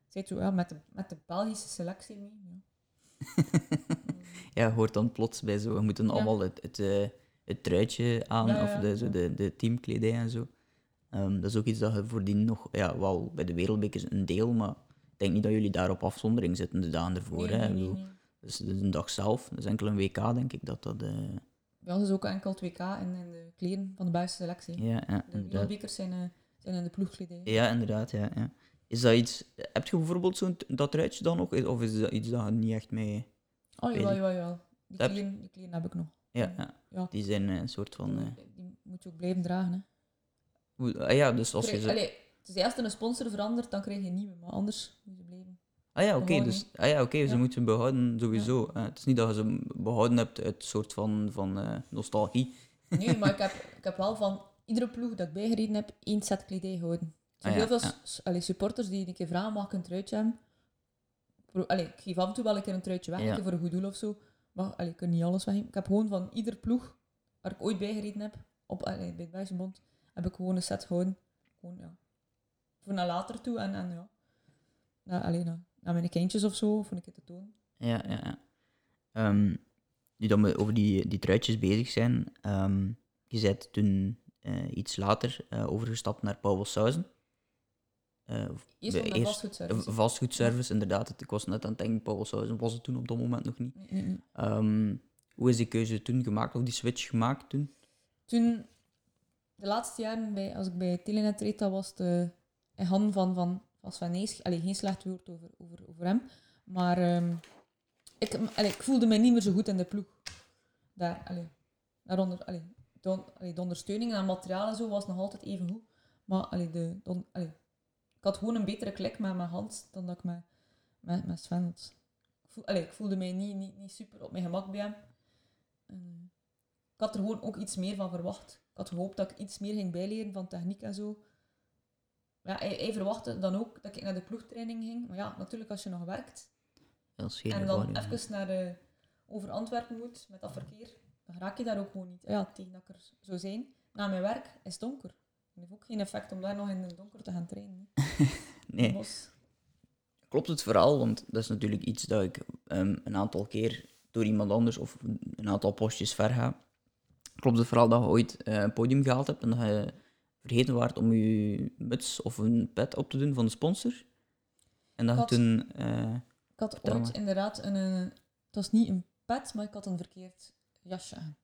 Zit zo ja, met, de, met de Belgische selectie mee. Ja. Ja, je hoort dan plots bij zo. We moeten Ja. allemaal het, het, eh, het truitje aan, Ja, of de, zo de, de teamkledij en zo. Ehm, dat is ook iets dat je voordien nog, ja, wel bij de Wereldbeker is een deel, maar ik denk niet dat jullie daar op afzondering zitten de dagen ervoor. Nee, hè. nee, Ik nee, Dus het is een dag zelf, dat is enkel een WK, denk ik dat dat. eh, Bij ons is ook enkel het WK en, en de kleren van de Belgische selectie. ja, ja, de wereldbekers zijn, eh, zijn in de ploegkledij. Ja, inderdaad, ja, ja. Is dat iets, heb je bijvoorbeeld zo'n dat truitje dan nog, of is dat iets dat je niet echt mee. Oh, jawel, jawel, jawel. Die kleren, die kleren heb ik nog. Ja, ja. Ja. die zijn eh, een soort van. eh, Die moet je ook blijven dragen. Hè. ah ja, dus als je ze. Allee, het is eerst een sponsor verandert, dan krijg je een nieuwe, maar anders. Ah ja, oké, dus ah ja, oké, ze Ja. moeten behouden sowieso. Eh, het is niet dat je ze behouden hebt uit een soort van, van eh, nostalgie. Nee, maar ik heb, ik heb wel van iedere ploeg dat ik bijgereden heb, één set kledij gehouden. Er zijn Ah heel veel allee, supporters die een keer vragen, mag ik een truitje hebben? Allee, ik geef af en toe wel een keer een truitje weg, Ja. een keer voor een goed doel of zo. Maar allee, ik kan niet alles weggeven. Ik heb gewoon van ieder ploeg waar ik ooit bijgereden heb, op, allee, bij het Belgische Bond, heb ik gewoon een set gehouden. Gewoon, ja. Voor naar later toe en, en ja. Na, allee, na, naar mijn kindjes of zo, voor een keer te tonen. Ja, ja, ja. Ehm, nu dat we over die, die truitjes bezig zijn, ehm, je bent toen eh, iets later eh, overgestapt naar. Eh, Eerst bij nog naar eerst- vastgoedservice. eh, vastgoedservice, inderdaad. Het- Ik was net aan het denken, Pauwelshuizen was het toen op dat moment nog niet. Nee, nee, nee. Ehm, hoe is die keuze toen gemaakt, of die switch gemaakt toen? Toen, de laatste jaren, bij, als ik bij Telenet reed, dat was de in handen van, van, van Sven Nys. Allee, geen slecht woord over, over, over hem. Maar ehm, ik, allee, ik voelde mij niet meer zo goed in de ploeg. Daar, allee, daaronder, allee, de, on- allee, de ondersteuning en materiaal en zo was nog altijd even goed. Maar allee, de, de on- allee, ik had gewoon een betere klik met mijn hand dan dat ik met, met, met Sven. Ik, allee, ik voelde mij niet, niet, niet super op mijn gemak bij hem. Ik had er gewoon ook iets meer van verwacht. Ik had gehoopt dat ik iets meer ging bijleren van techniek en zo. Ja, hij, hij verwachtte dan ook dat ik naar de ploegtraining ging. Maar ja, natuurlijk als je nog werkt Dat is geen en dan hè. even naar de, over Antwerpen moet met dat verkeer, dan raak je daar ook gewoon niet. Ja, tegen dat ik er zou zijn. Na mijn werk is het donker. Het heeft ook geen effect om daar nog in het donker te gaan trainen. Nee. Bos. Klopt het verhaal? Want dat is natuurlijk iets dat ik ehm, een aantal keer door iemand anders of een aantal postjes ver ga. Klopt het verhaal dat je ooit eh, een podium gehaald hebt en dat je vergeten waart om je muts of een pet op te doen van de sponsor? En dat je Wat? toen... eh, Ik had ooit maar. inderdaad een... eh, het was niet een pet, maar ik had een verkeerd jasje aan.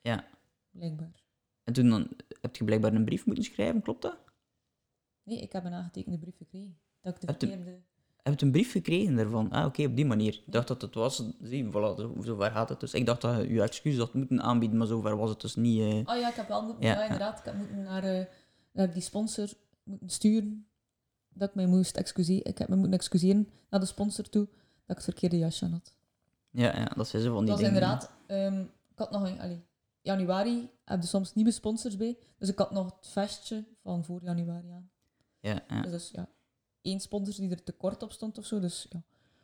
Ja. Blijkbaar. en toen dan, heb je blijkbaar een brief moeten schrijven, klopt dat? Nee, ik heb een aangetekende brief gekregen. Dat ik de verkeerde... Heb je een brief gekregen daarvan? Ah, oké, op die manier. Ik dacht dat het was... Zie, voilà, zo, zover gaat het dus. Ik dacht dat je je excuus had moeten aanbieden, maar zover was het dus niet... eh. Oh ja, ik heb wel moeten... Ja, Ja, ja. inderdaad. Ik heb moeten naar, eh, naar die sponsor moeten sturen. Dat ik mij moest excuseren. Ik heb me moeten excuseren naar de sponsor toe. Dat ik het verkeerde jasje had. Ja, ja, dat zijn zo van Dat die was dingen. inderdaad... ehm, ik had nog... Een, januari heb je soms nieuwe sponsors bij. Dus ik had nog het vestje van voor januari aan. Ja, ja. Dus, ja, één sponsor die er tekort op stond of zo. Dus ja,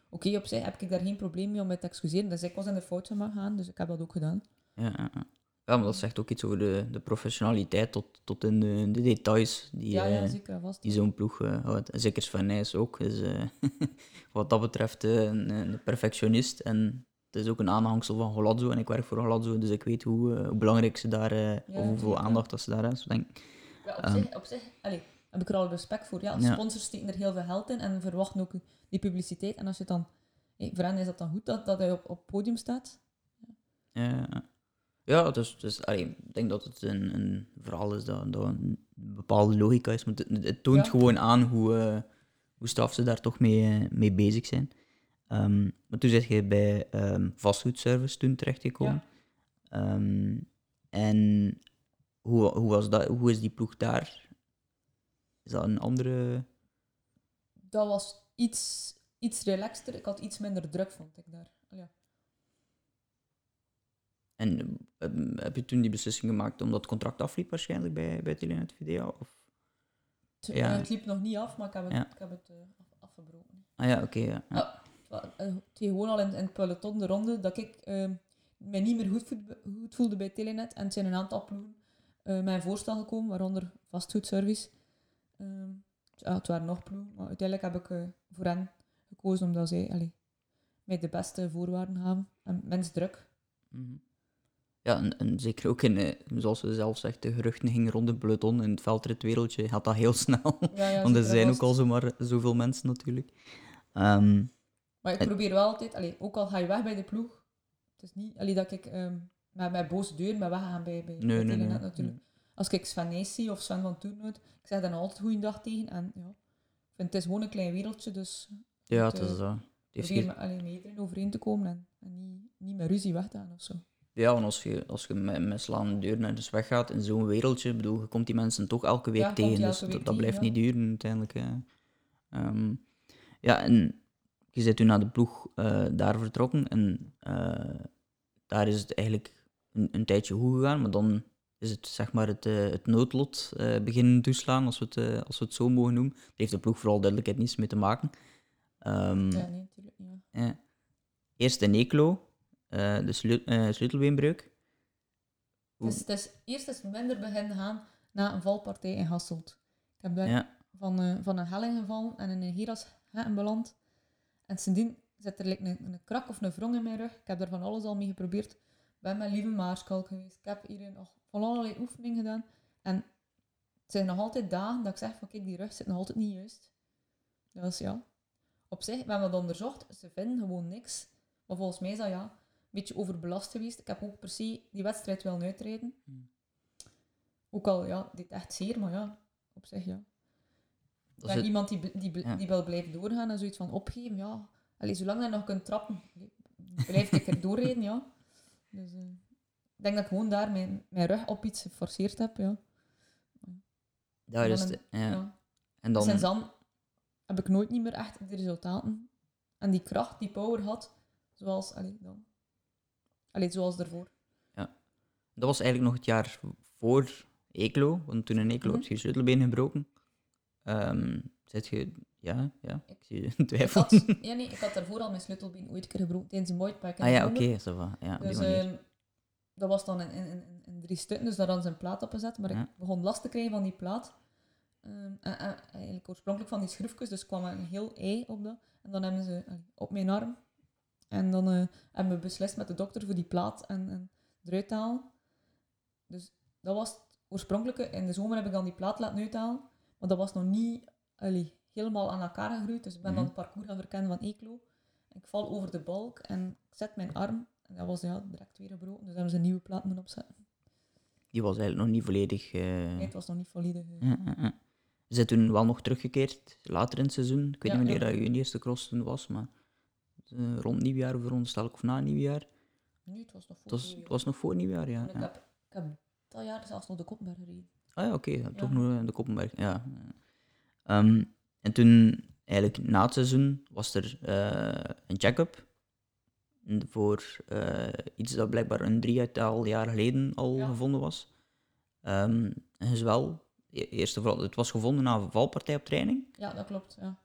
oké, op zich heb ik daar geen probleem mee om mij te excuseren. Dus ik was in de fout gaan, dus ik heb dat ook gedaan. Ja, ja, ja. Ja, maar dat zegt ook iets over de, de professionaliteit tot, tot in de, de details die, Ja, ja, eh, zeker die zo'n ploeg eh, houdt. En zeker Sven Nys ook. is eh, wat dat betreft een, een perfectionist. En het is ook een aanhangsel van Golazzo. En ik werk voor Golazzo, dus ik weet hoe, hoe belangrijk ze daar, eh, of hoeveel ja. aandacht dat ze daar hebben. Dus denk, Ja, op, zich, op zich, allee, heb ik er al respect voor. Ja, Ja. sponsors steken er heel veel geld in en verwachten ook die publiciteit. En als je dan... Hey, voor hen is dat dan goed dat, dat hij op, op het podium staat? Ja, ja dus, dus allee, ik denk dat het een, een verhaal is dat, dat een bepaalde logica is. Maar het, het toont Ja. gewoon aan hoe, eh, hoe straf ze daar toch mee, eh, mee bezig zijn. Ehm, maar toen zit je bij ehm vastgoedservice toen terechtgekomen. Ehm, en hoe, hoe, was dat, hoe is die ploeg daar? Is dat een andere... Dat was iets, iets relaxter. Ik had iets minder druk, vond ik daar. En ehm, heb je toen die beslissing gemaakt omdat het contract afliep waarschijnlijk bij, bij Telenet Video? Of? Het, Ja. het liep nog niet af, maar ik heb het, Ja. ik heb het eh, af- afgebroken. Ah ja, oké. ja. ja. Ah. Eh, gewoon al in, in het peloton de ronde dat ik eh, mij niet meer goed, voed- goed voelde bij Telenet. En het zijn een aantal ploegen eh mijn voorstel gekomen, waaronder vastgoedservice. Ehm, ja, het waren nog ploegen, maar uiteindelijk heb ik voor hen gekozen omdat zij allee, mij de beste voorwaarden gaven en minst druk. Mhm. Ja, en, en zeker ook in, eh, zoals ze zelf zegt, de geruchten gingen rond het peloton in het veldritwereldje, gaat dat heel snel. Ja, ja, Want er zijn ook al zomaar zoveel mensen natuurlijk. Ehm, Maar ik probeer wel altijd, allee, ook al ga je weg bij de ploeg, het is niet allee, dat ik ehm, met, met boze deur ben weggaan bij, bij, nee, nee, natuurlijk. Als ik Sven Nijs zie of Sven van Toernoot, ik zeg dan altijd goeiedag tegen. En ja, ik vind het is gewoon een klein wereldje, dus Ja, het, het is eh, dat. Het heeft probeer geen- met, allee, met iedereen overeen te komen en, en niet, niet met ruzie weg te gaan of zo. Ja, want als je, als je met, met slaande deur naar dus weggaat in zo'n wereldje, bedoel, je komt die mensen toch elke week Ja, tegen, dus week dat, dat blijft niet duren uiteindelijk. Ehm, ja, en je bent toen naar de ploeg eh, daar vertrokken en eh, daar is het eigenlijk een, een tijdje goed gegaan, maar dan is het zeg maar het, eh, het noodlot beginnen toeslaan, als we, het, als we het zo mogen noemen. Daar heeft de ploeg vooral duidelijkheid niets mee te maken. Ehm, Ja, nee, natuurlijk niet. Ja. Eerst in Eeklo, eh, de sleu eh, sleutelbeenbreuk. Is, het is eerst eens minder beginnen gaan na een valpartij in Hasselt. Ik heb daar Ja, van, eh, van een helling gevallen en in een Heras beland. En sindsdien zit er like, een, een krak of een wrong in mijn rug. Ik heb er van alles al mee geprobeerd. Ik ben met Lieve Maarschalk geweest. Ik heb hier nog van allerlei oefeningen gedaan. En het zijn nog altijd dagen dat ik zeg van kijk, die rug zit nog altijd niet juist. Dus ja, op zich, we hebben dat onderzocht. Ze vinden gewoon niks. Maar volgens mij is dat ja, beetje overbelast geweest. Ik heb ook per se die wedstrijd willen uitrijden. Hmm. Ook al, ja, dit echt zeer, maar ja, op zich ja. dat Ben is het- iemand die, die, Ja. die wil blijven doorgaan en zoiets van opgeven, ja. Allee, zolang je nog kunt trappen, blijf ik er doorrijden, ja. Dus eh, ik denk dat ik gewoon daar mijn, mijn rug op iets geforceerd heb, ja. daar is een- ja. ja. En dan, Sinds dan heb ik nooit niet meer echt de resultaten en die kracht, die power had, zoals, allee, dan. Allee, zoals daarvoor. dat was eigenlijk nog het jaar voor Eeklo, want toen in Eeklo Mhm. heb je je sleutelbeen gebroken. Ehm zit je, ja, ja, ik zie je Ik twijfel. had, ja, nee, ik had daarvoor al mijn sleutelbeen ooit een keer gebroken tijdens een in Ah ja, oké, zomer. zo van, ja, Dus ehm, dat was dan in, in, in, in drie stukken, dus daar hadden ze een plaat op gezet. Maar Ja. ik begon last te krijgen van die plaat. Ehm, en, en eigenlijk oorspronkelijk van die schroefjes, dus kwam er een heel ei op dat. En dan hebben ze op mijn arm. En dan eh, hebben we beslist met de dokter voor die plaat en, en eruit halen. Dus dat was het oorspronkelijke. In de zomer heb ik dan die plaat laten uithalen. Maar dat was nog niet allee, helemaal aan elkaar gegroeid. Dus ik ben dan Mhm. het parcours gaan verkennen van Eeklo. Ik val over de balk en ik zet mijn arm. En dat was ja, direct weer gebroken. Dus hebben ze een nieuwe plaat moeten opzetten. Die was eigenlijk nog niet volledig... eh, Nee, het was nog niet volledig. ja. Je bent toen wel nog teruggekeerd, later in het seizoen. Ik weet Ja, niet wanneer ja. dat je eerste cross toen was, maar eh, rond nieuwjaar veronderstel ik, of na nieuwjaar. Nu, het was nog voor Het was, nieuwjaar. het was nog voor nieuwjaar, ja. Ik, heb, ik heb dat jaar zelfs nog de Koppenberg gereden. Ah ja, oké, ja, toch nog de Koppenberg. Ja. Ehm, en toen, eigenlijk na het seizoen, was er eh, een check-up voor eh, iets dat blijkbaar een drietal jaar geleden al Ja. gevonden was. Ehm en is wel, eerst en vooral, het was gevonden na een valpartij op training. Ja, dat klopt. Ja.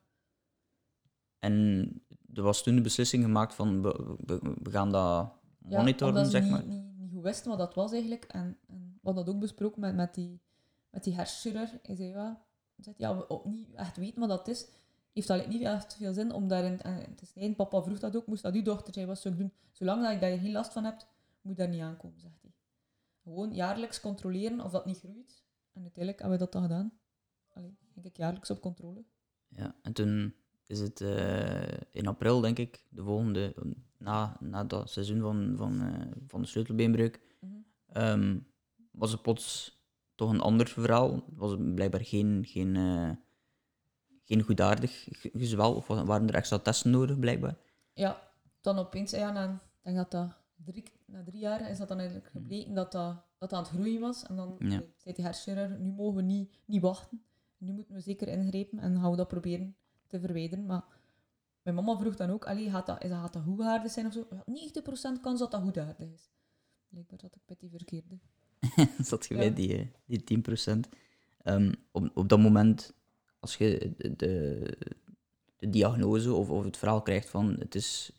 En er was toen de beslissing gemaakt van, we, we, we gaan dat monitoren, zeg niet, maar. Niet, niet goed wisten wat dat was eigenlijk. En, en we hadden dat ook besproken met, met die, met die hersenchirurg. Hij zei, ja, zegt, ja, we opnieuw echt weten wat dat is. Heeft dat niet echt veel zin om daarin te snijden. Papa vroeg dat ook, moest dat uw dochter zijn, wat zou ik doen? Zolang dat je daar geen last van hebt, moet je daar niet aankomen, zegt hij. Gewoon jaarlijks controleren of dat niet groeit. En uiteindelijk hebben we dat dan gedaan. allee, ging ik jaarlijks op controle. Ja, en toen is het eh, in april, denk ik, de volgende, na, na dat seizoen van, van, eh, van de sleutelbeenbreuk, Mhm. ehm, was het plots toch een ander verhaal. Was het blijkbaar geen, geen, eh, geen goedaardig ge- gezwel, of wa- waren er extra testen nodig, blijkbaar? Ja, dan opeens, ja, na, ik denk dat dat drie, na drie jaar is dat dan eigenlijk gebleken dat dat, dat dat aan het groeien was. En dan Ja. zei die hersenchirurg, nu mogen we niet, niet wachten. Nu moeten we zeker ingrijpen en gaan we dat proberen te verwijderen. Maar mijn mama vroeg dan ook, allee, gaat dat, is dat, gaat dat goedaardig zijn of zo? Ja, 90% kans dat dat goedaardig is. Blijkbaar zat ik met die verkeerde. Zat je Ja. bij die, eh, die 10%? Ehm, op, op dat moment, als je de, de, de diagnose of, of het verhaal krijgt van het is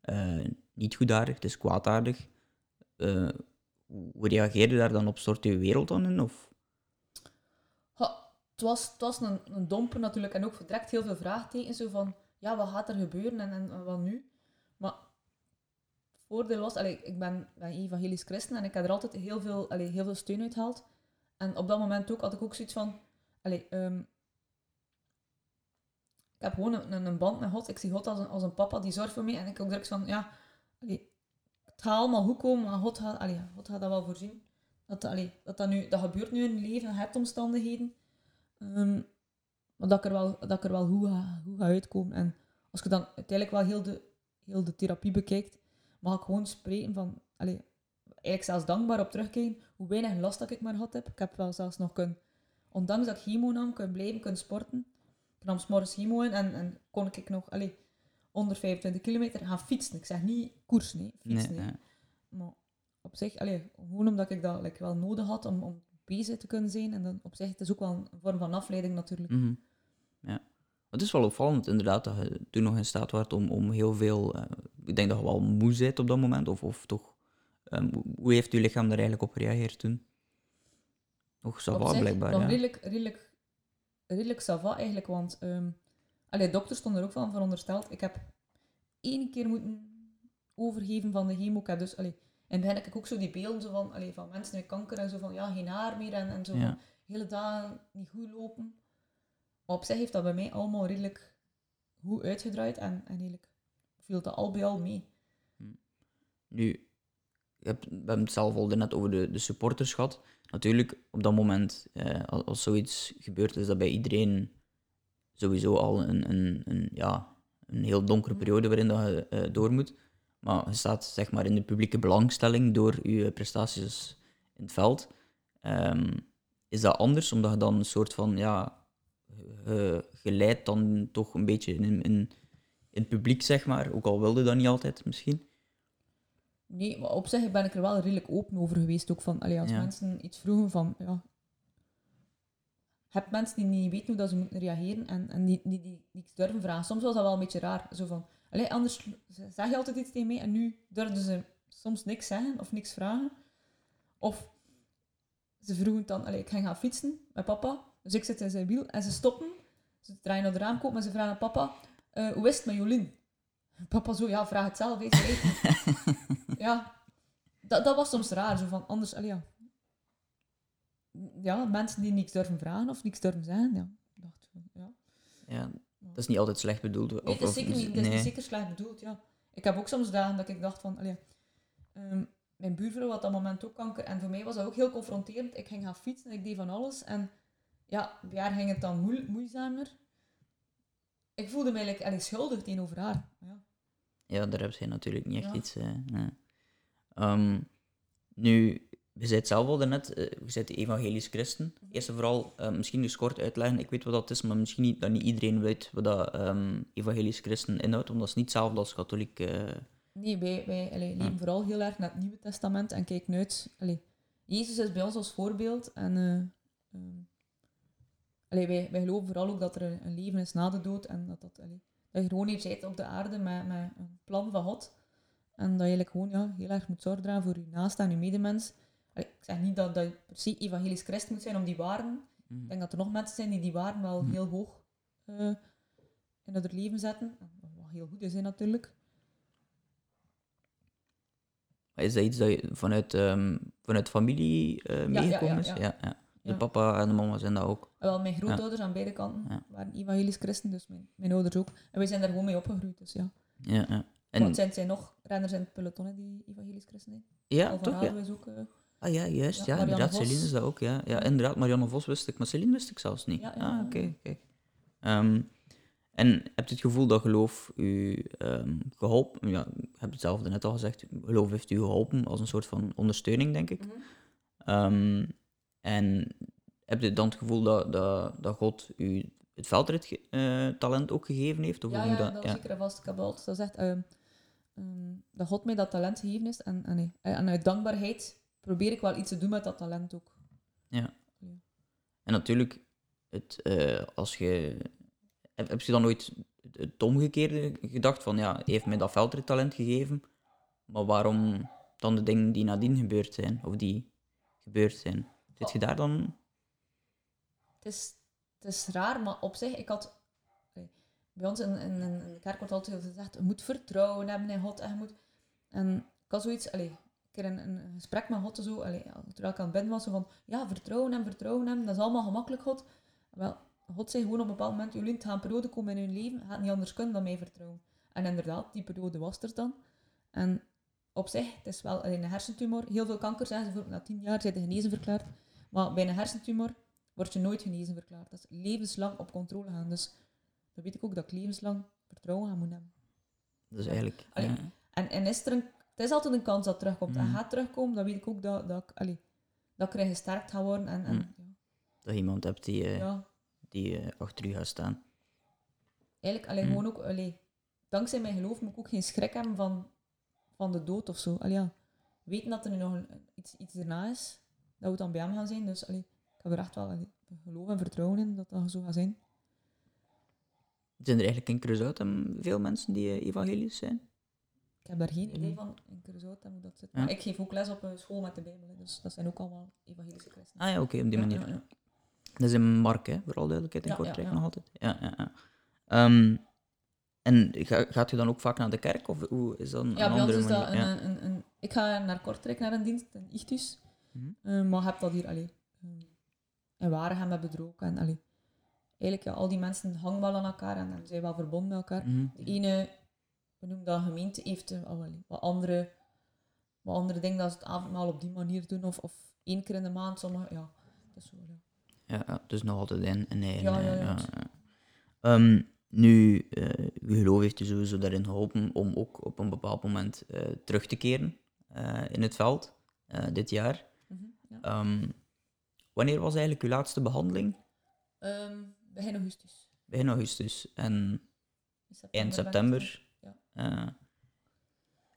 eh, niet goedaardig, het is kwaadaardig, eh, hoe reageer je daar dan op? Stort je wereld dan in? Of? Het was, het was een, een domper natuurlijk en ook direct heel veel vraagtekens. Zo van, ja, wat gaat er gebeuren en, en, wat nu? Maar het voordeel was, allee, ik ben, ben evangelisch christen en ik heb er altijd heel veel, allee, heel veel steun uit gehaald. En op dat moment ook had ik ook zoiets van, allee, ehm, ik heb gewoon een, een, band met God. Ik zie God als een, als een papa die zorgt voor mij. En ik ook direct van, ja, het gaat allemaal goed komen, maar God gaat, God gaat dat wel voorzien. Dat, allee, dat, dat, nu, dat gebeurt nu in je leven, je hebt omstandigheden. Maar dat ik er wel, dat ik er wel goed ga, goed ga uitkomen. En als je dan uiteindelijk wel heel de, heel de therapie bekijkt, mag ik gewoon spreken van... Allee, eigenlijk zelfs dankbaar op terugkijken hoe weinig last dat ik maar gehad heb. Ik heb wel zelfs nog kunnen... Ondanks dat ik chemo nam, kunnen blijven, kunnen sporten. Ik nam 's morgens chemo in en, en kon ik nog allee, onder 25 kilometer gaan fietsen. Ik zeg niet koersen, nee, fietsen. Nee, nee. Maar op zich, allee, gewoon omdat ik dat like, wel nodig had om, om bezig te kunnen zijn. En dan op zich, het is ook wel een vorm van afleiding natuurlijk. mhm. Ja. Het is wel opvallend inderdaad dat je toen nog in staat was om, om heel veel... eh, ik denk dat je wel moe bent op dat moment, of, of toch... ehm, hoe- heeft je lichaam daar eigenlijk op gereageerd toen? Nog ça Op va, zich blijkbaar, ja. redelijk, redelijk, redelijk ça va eigenlijk, want ehm allee, de dokter stond er ook van verondersteld. Ik heb één keer moeten overgeven van de chemo. Ik heb dus, allee, het begin heb ik ook zo die beelden zo van, allee, van mensen met kanker en zo van, ja, geen haar meer en, en zo Ja. hele dagen niet goed lopen. Maar op zich heeft dat bij mij allemaal redelijk goed uitgedraaid en, en eigenlijk viel dat al bij al mee. Nu, je hebt, we hebben het zelf al net over de, de supporters gehad. Natuurlijk, op dat moment, eh, als, als zoiets gebeurt, is dat bij iedereen sowieso al een, een, een, ja, een heel donkere periode waarin dat je eh, door moet. Maar je staat zeg maar, in de publieke belangstelling door je prestaties in het veld. Ehm, is dat anders, omdat je dan een soort van, ja, leidt dan toch een beetje in, in, in het publiek, zeg maar. Ook al wilde dat niet altijd, misschien. Nee, maar op zich ben ik er wel redelijk open over geweest. Ook van, allee, als Ja. mensen iets vroegen van, ja... Je hebt mensen die niet weten hoe dat ze moeten reageren en, en die, die, die niets durven vragen. Soms was dat wel een beetje raar. Zo van, allee, anders zeg je altijd iets tegen mij en nu durfden ze soms niks zeggen of niks vragen. Of ze vroegen dan, allee, ik ga gaan fietsen met papa. Dus ik zit in zijn wiel en ze stoppen. Ze draaien naar de raamkoop en ze vragen aan papa, eh, hoe is het met Jolien? Papa zo, ja, vraag het zelf. weet ja, dat, dat was soms raar. Zo van, anders, allee, ja. Ja, mensen die niks durven vragen of niks durven zeggen, ja. Ik dacht, ja. Ja, dat is niet altijd slecht bedoeld. Nee, of- het is of- zeker niet, is nee. zeker slecht bedoeld, ja. Ik heb ook soms dagen dat ik dacht van, allee, ehm, mijn buurvrouw had dat moment ook kanker en voor mij was dat ook heel confronterend. Ik ging gaan fietsen, ik deed van alles en ja, bij haar ging het dan moe, moeizamer. Ik voelde me eigenlijk allee, schuldig tegenover haar. Ja. Ja, daar heb je natuurlijk niet echt Ja. iets. nee. Ehm, nu, je zei het zelf al daarnet, eh, je bent evangelisch christen. Eerst en vooral, eh, misschien dus kort uitleggen, ik weet wat dat is, maar misschien niet, dat niet iedereen weet wat dat ehm, evangelisch christen inhoudt, want dat is niet hetzelfde als katholiek. eh, Nee, wij, wij allee, leven vooral heel erg naar het Nieuwe Testament en kijken uit. Allee, Jezus is bij ons als voorbeeld en allee, wij, wij geloven vooral ook dat er een, een leven is na de dood en dat, dat, allee, dat je gewoon hier zit op de aarde met, met een plan van God. En dat je eigenlijk gewoon ja, heel erg moet zorgen dragen voor je naaste en je medemens. Ik zeg niet dat, dat je per se evangelisch christen moet zijn om die waarden. Mhm. Ik denk dat er nog mensen zijn die die waarden wel Mhm. heel hoog eh, in het leven zetten. Wat heel goed is hè, natuurlijk. maar is dat iets dat je vanuit, ehm, vanuit familie ja, meegekomen ja, is? ja. Ja, ja. De papa en de mama zijn dat ook. En wel, mijn grootouders aan beide kanten waren evangelisch christen, dus mijn, mijn ouders ook. En wij zijn daar gewoon mee opgegroeid, dus ja. Ja, ja. En, En, zijn, zijn nog renners in het peloton die evangelisch christen zijn? ja, toch? Ja. Is ook... eh, Ah ja, juist. Ja, Marianne inderdaad. Celine is dat ook. Ja, ja inderdaad. Marianne Vos wist ik, maar Celine wist ik zelfs niet. Ah, oké. kijk. Ehm, en heb je het gevoel dat geloof u ehm, geholpen... Ja, ik heb het zelf net al gezegd. Geloof heeft u geholpen als een soort van ondersteuning, denk ik. Mhm. Ehm, en heb je dan het gevoel dat, dat, dat God u het veldrittalent ook gegeven heeft? Of ja, ja, moet dat, ja. zeker vast. Ik heb altijd gezegd dat God mij dat talent gegeven is. En, en, nee, en uit dankbaarheid probeer ik wel iets te doen met dat talent ook. En natuurlijk, het, eh, als je, heb, heb je dan nooit het, omgekeerde gedacht van, ja, heeft mij dat veldrittalent gegeven, maar waarom dan de dingen die nadien gebeurd zijn, of die gebeurd zijn? Zit je daar dan... Het is, het is raar, maar op zich, ik had... Bij ons in, in, in de kerk wordt altijd gezegd, je moet vertrouwen hebben in God. En, je moet, en ik had zoiets... Allee, een keer een, een gesprek met God, zo, allee, ja, terwijl ik aan het bidden was, zo van, ja, vertrouwen hem, vertrouwen hem, dat is allemaal gemakkelijk, God. Wel, God zei gewoon op een bepaald moment, jullie het gaat een periode komen in hun leven, gaat niet anders kunnen dan mij vertrouwen. En inderdaad, die periode was er dan. En op zich, het is wel allee, een hersentumor. Heel veel kanker zeggen ze, voor, na tien jaar zijn ze genezen verklaard. Maar bij een hersentumor word je nooit genezen verklaard. Dat is levenslang op controle gaan. Dus dan weet ik ook dat ik levenslang vertrouwen aan moet hebben. Dat is eigenlijk... Ja. En, en is er een, het is altijd een kans dat het terugkomt. En Mhm. gaat terugkomen, dan weet ik ook dat, dat, ik, allee, dat ik erin gesterkt ga worden. En, en, Mhm. dat je iemand hebt die, eh, ja, die eh, achter u gaat staan. eigenlijk allee, Mhm. gewoon ook, allee, dankzij mijn geloof moet ik ook geen schrik hebben van, van de dood of zo. Allee, ja, weten dat er nu nog een- iets, iets erna is, dat we dan bij hem gaan zijn. Dus allee, ik heb er echt wel allee, geloof en vertrouwen in dat dat zo gaat zijn. Zijn er eigenlijk in Curaçao veel mensen die eh, evangelisch zijn? Ik heb daar geen idee van in Curaçao en hoe dat zit. Maar ik geef ook les op een school met de Bijbel, hè, dus dat zijn ook allemaal evangelische christenen. Ah ja, oké, op die manier. ja, ja. Dat is in Mark, hè, voor alle duidelijkheid, in Ja, Kortrijk nog altijd. Ja, ja, ja. Ehm, en ga, gaat u dan ook vaak naar de kerk, of hoe is dat een Ja, bij ons andere is dat manier? een, Ja. een, een, een- Ik ga naar Kortrijk, naar een dienst, in Ichtus. Mhm. Eh, maar heb dat hier, allee, eh, in Waregem hebben we ook. En, allee, eigenlijk, ja, al die mensen hangen wel aan elkaar en, en zijn wel verbonden met elkaar. Mhm. De ene, we noemen dat gemeente, heeft wel wat andere, wat andere dingen dat ze het avondmaal op die manier doen. Of, of één keer in de maand, sommige, ja. Dat is zo, ja. Ja, dus nog altijd een, een eigen... Ja, ja, eh, ja. ja. Ehm, nu, eh uw geloof heeft u sowieso daarin geholpen om ook op een bepaald moment terug te keren in het veld, dit jaar. Mhm, ja. Ehm, wanneer was eigenlijk uw laatste behandeling? Ehm, begin augustus. Begin augustus. En In eind september. Eh,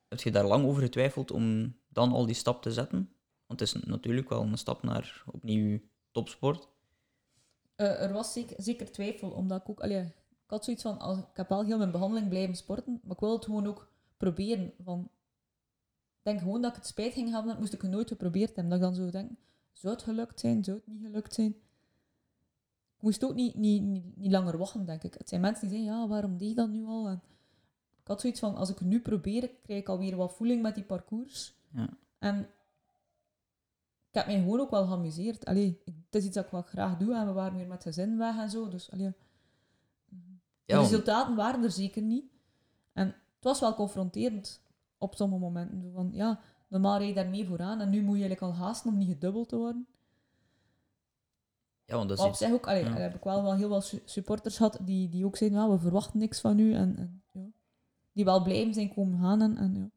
heb je daar lang over getwijfeld om dan al die stap te zetten? Want het is natuurlijk wel een stap naar opnieuw topsport. Eh, er was zeker, zeker twijfel, omdat ik ook... Allee, ik had zoiets van, ik heb wel heel mijn behandeling blijven sporten, maar ik wil het gewoon ook proberen. Van, ik denk gewoon dat ik het spijt ging hebben, dat moest ik nooit geprobeerd hebben. Dat ik dan zo denk, zou het gelukt zijn, zou het niet gelukt zijn? Ik moest ook niet, niet, niet, langer wachten, denk ik. Het zijn mensen die zeggen, ja, waarom deed je dat nu al? En had zoiets van, als ik het nu probeer, krijg ik alweer wat voeling met die parcours. Ja. En ik heb mij gewoon ook wel geamuseerd. Allee, het is iets dat ik wel graag doe en we waren weer met gezin weg en zo. Dus allee, de Ja, resultaten waren er zeker niet. En het was wel confronterend op sommige momenten. Van, ja, normaal rijd je daarmee vooraan en nu moet je eigenlijk al haasten om niet gedubbeld te worden. ja, want dat is Maar op iets- zich ook, allee, ja. heb ik wel, wel heel veel su- supporters gehad die, die ook zeiden, ja, we verwachten niks van u. En, die wel blijven zijn komen gaan. En, en, ja.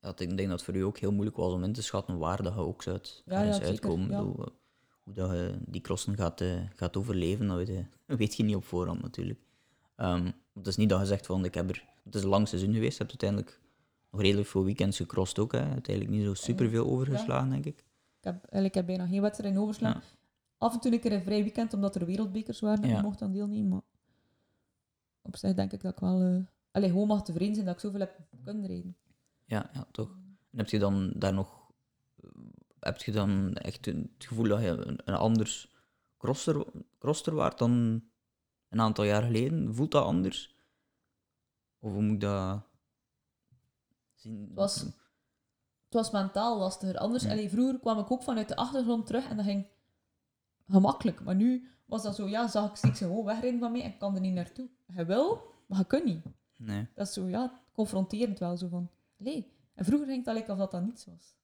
Ja, ik denk dat het voor u ook heel moeilijk was om in te schatten waar dat je ook zou uit, Ja, zeker, uitkomen. ja. Eh, hoe dat je die crossen gaat, eh, gaat overleven, dat weet je, weet je niet op voorhand natuurlijk. Ehm, het is niet dat je zegt van, ik heb er... Het is een lang seizoen geweest, je hebt uiteindelijk nog redelijk veel weekends gecrossed ook. Hè. Uiteindelijk niet zo superveel overgeslagen, denk ik. Ik heb, eigenlijk heb bijna geen wedstrijd overslaan. Ja. Af en toe een keer een vrij weekend, omdat er wereldbekers waren en ik mocht dan deelnemen. Maar op zich denk ik dat ik wel... eh allee, gewoon mag tevreden zijn dat ik zoveel heb kunnen rijden. Ja, ja, toch. En heb je dan daar nog... Heb je dan echt het gevoel dat je een, een anders crosser, crosser waart dan een aantal jaar geleden? Voelt dat anders? Of hoe moet ik dat zien? Het was, het was mentaal lastiger. Anders, Ja. allee, vroeger kwam ik ook vanuit de achtergrond terug en dan ging gemakkelijk. Maar nu was dat zo, ja, zag ik, ze gewoon wegrijden van mij en kan er niet naartoe. Je wil, maar je kunt niet. Nee. Dat is zo, ja, confronterend wel. Zo van, nee. En vroeger ging het al dat dat niets was.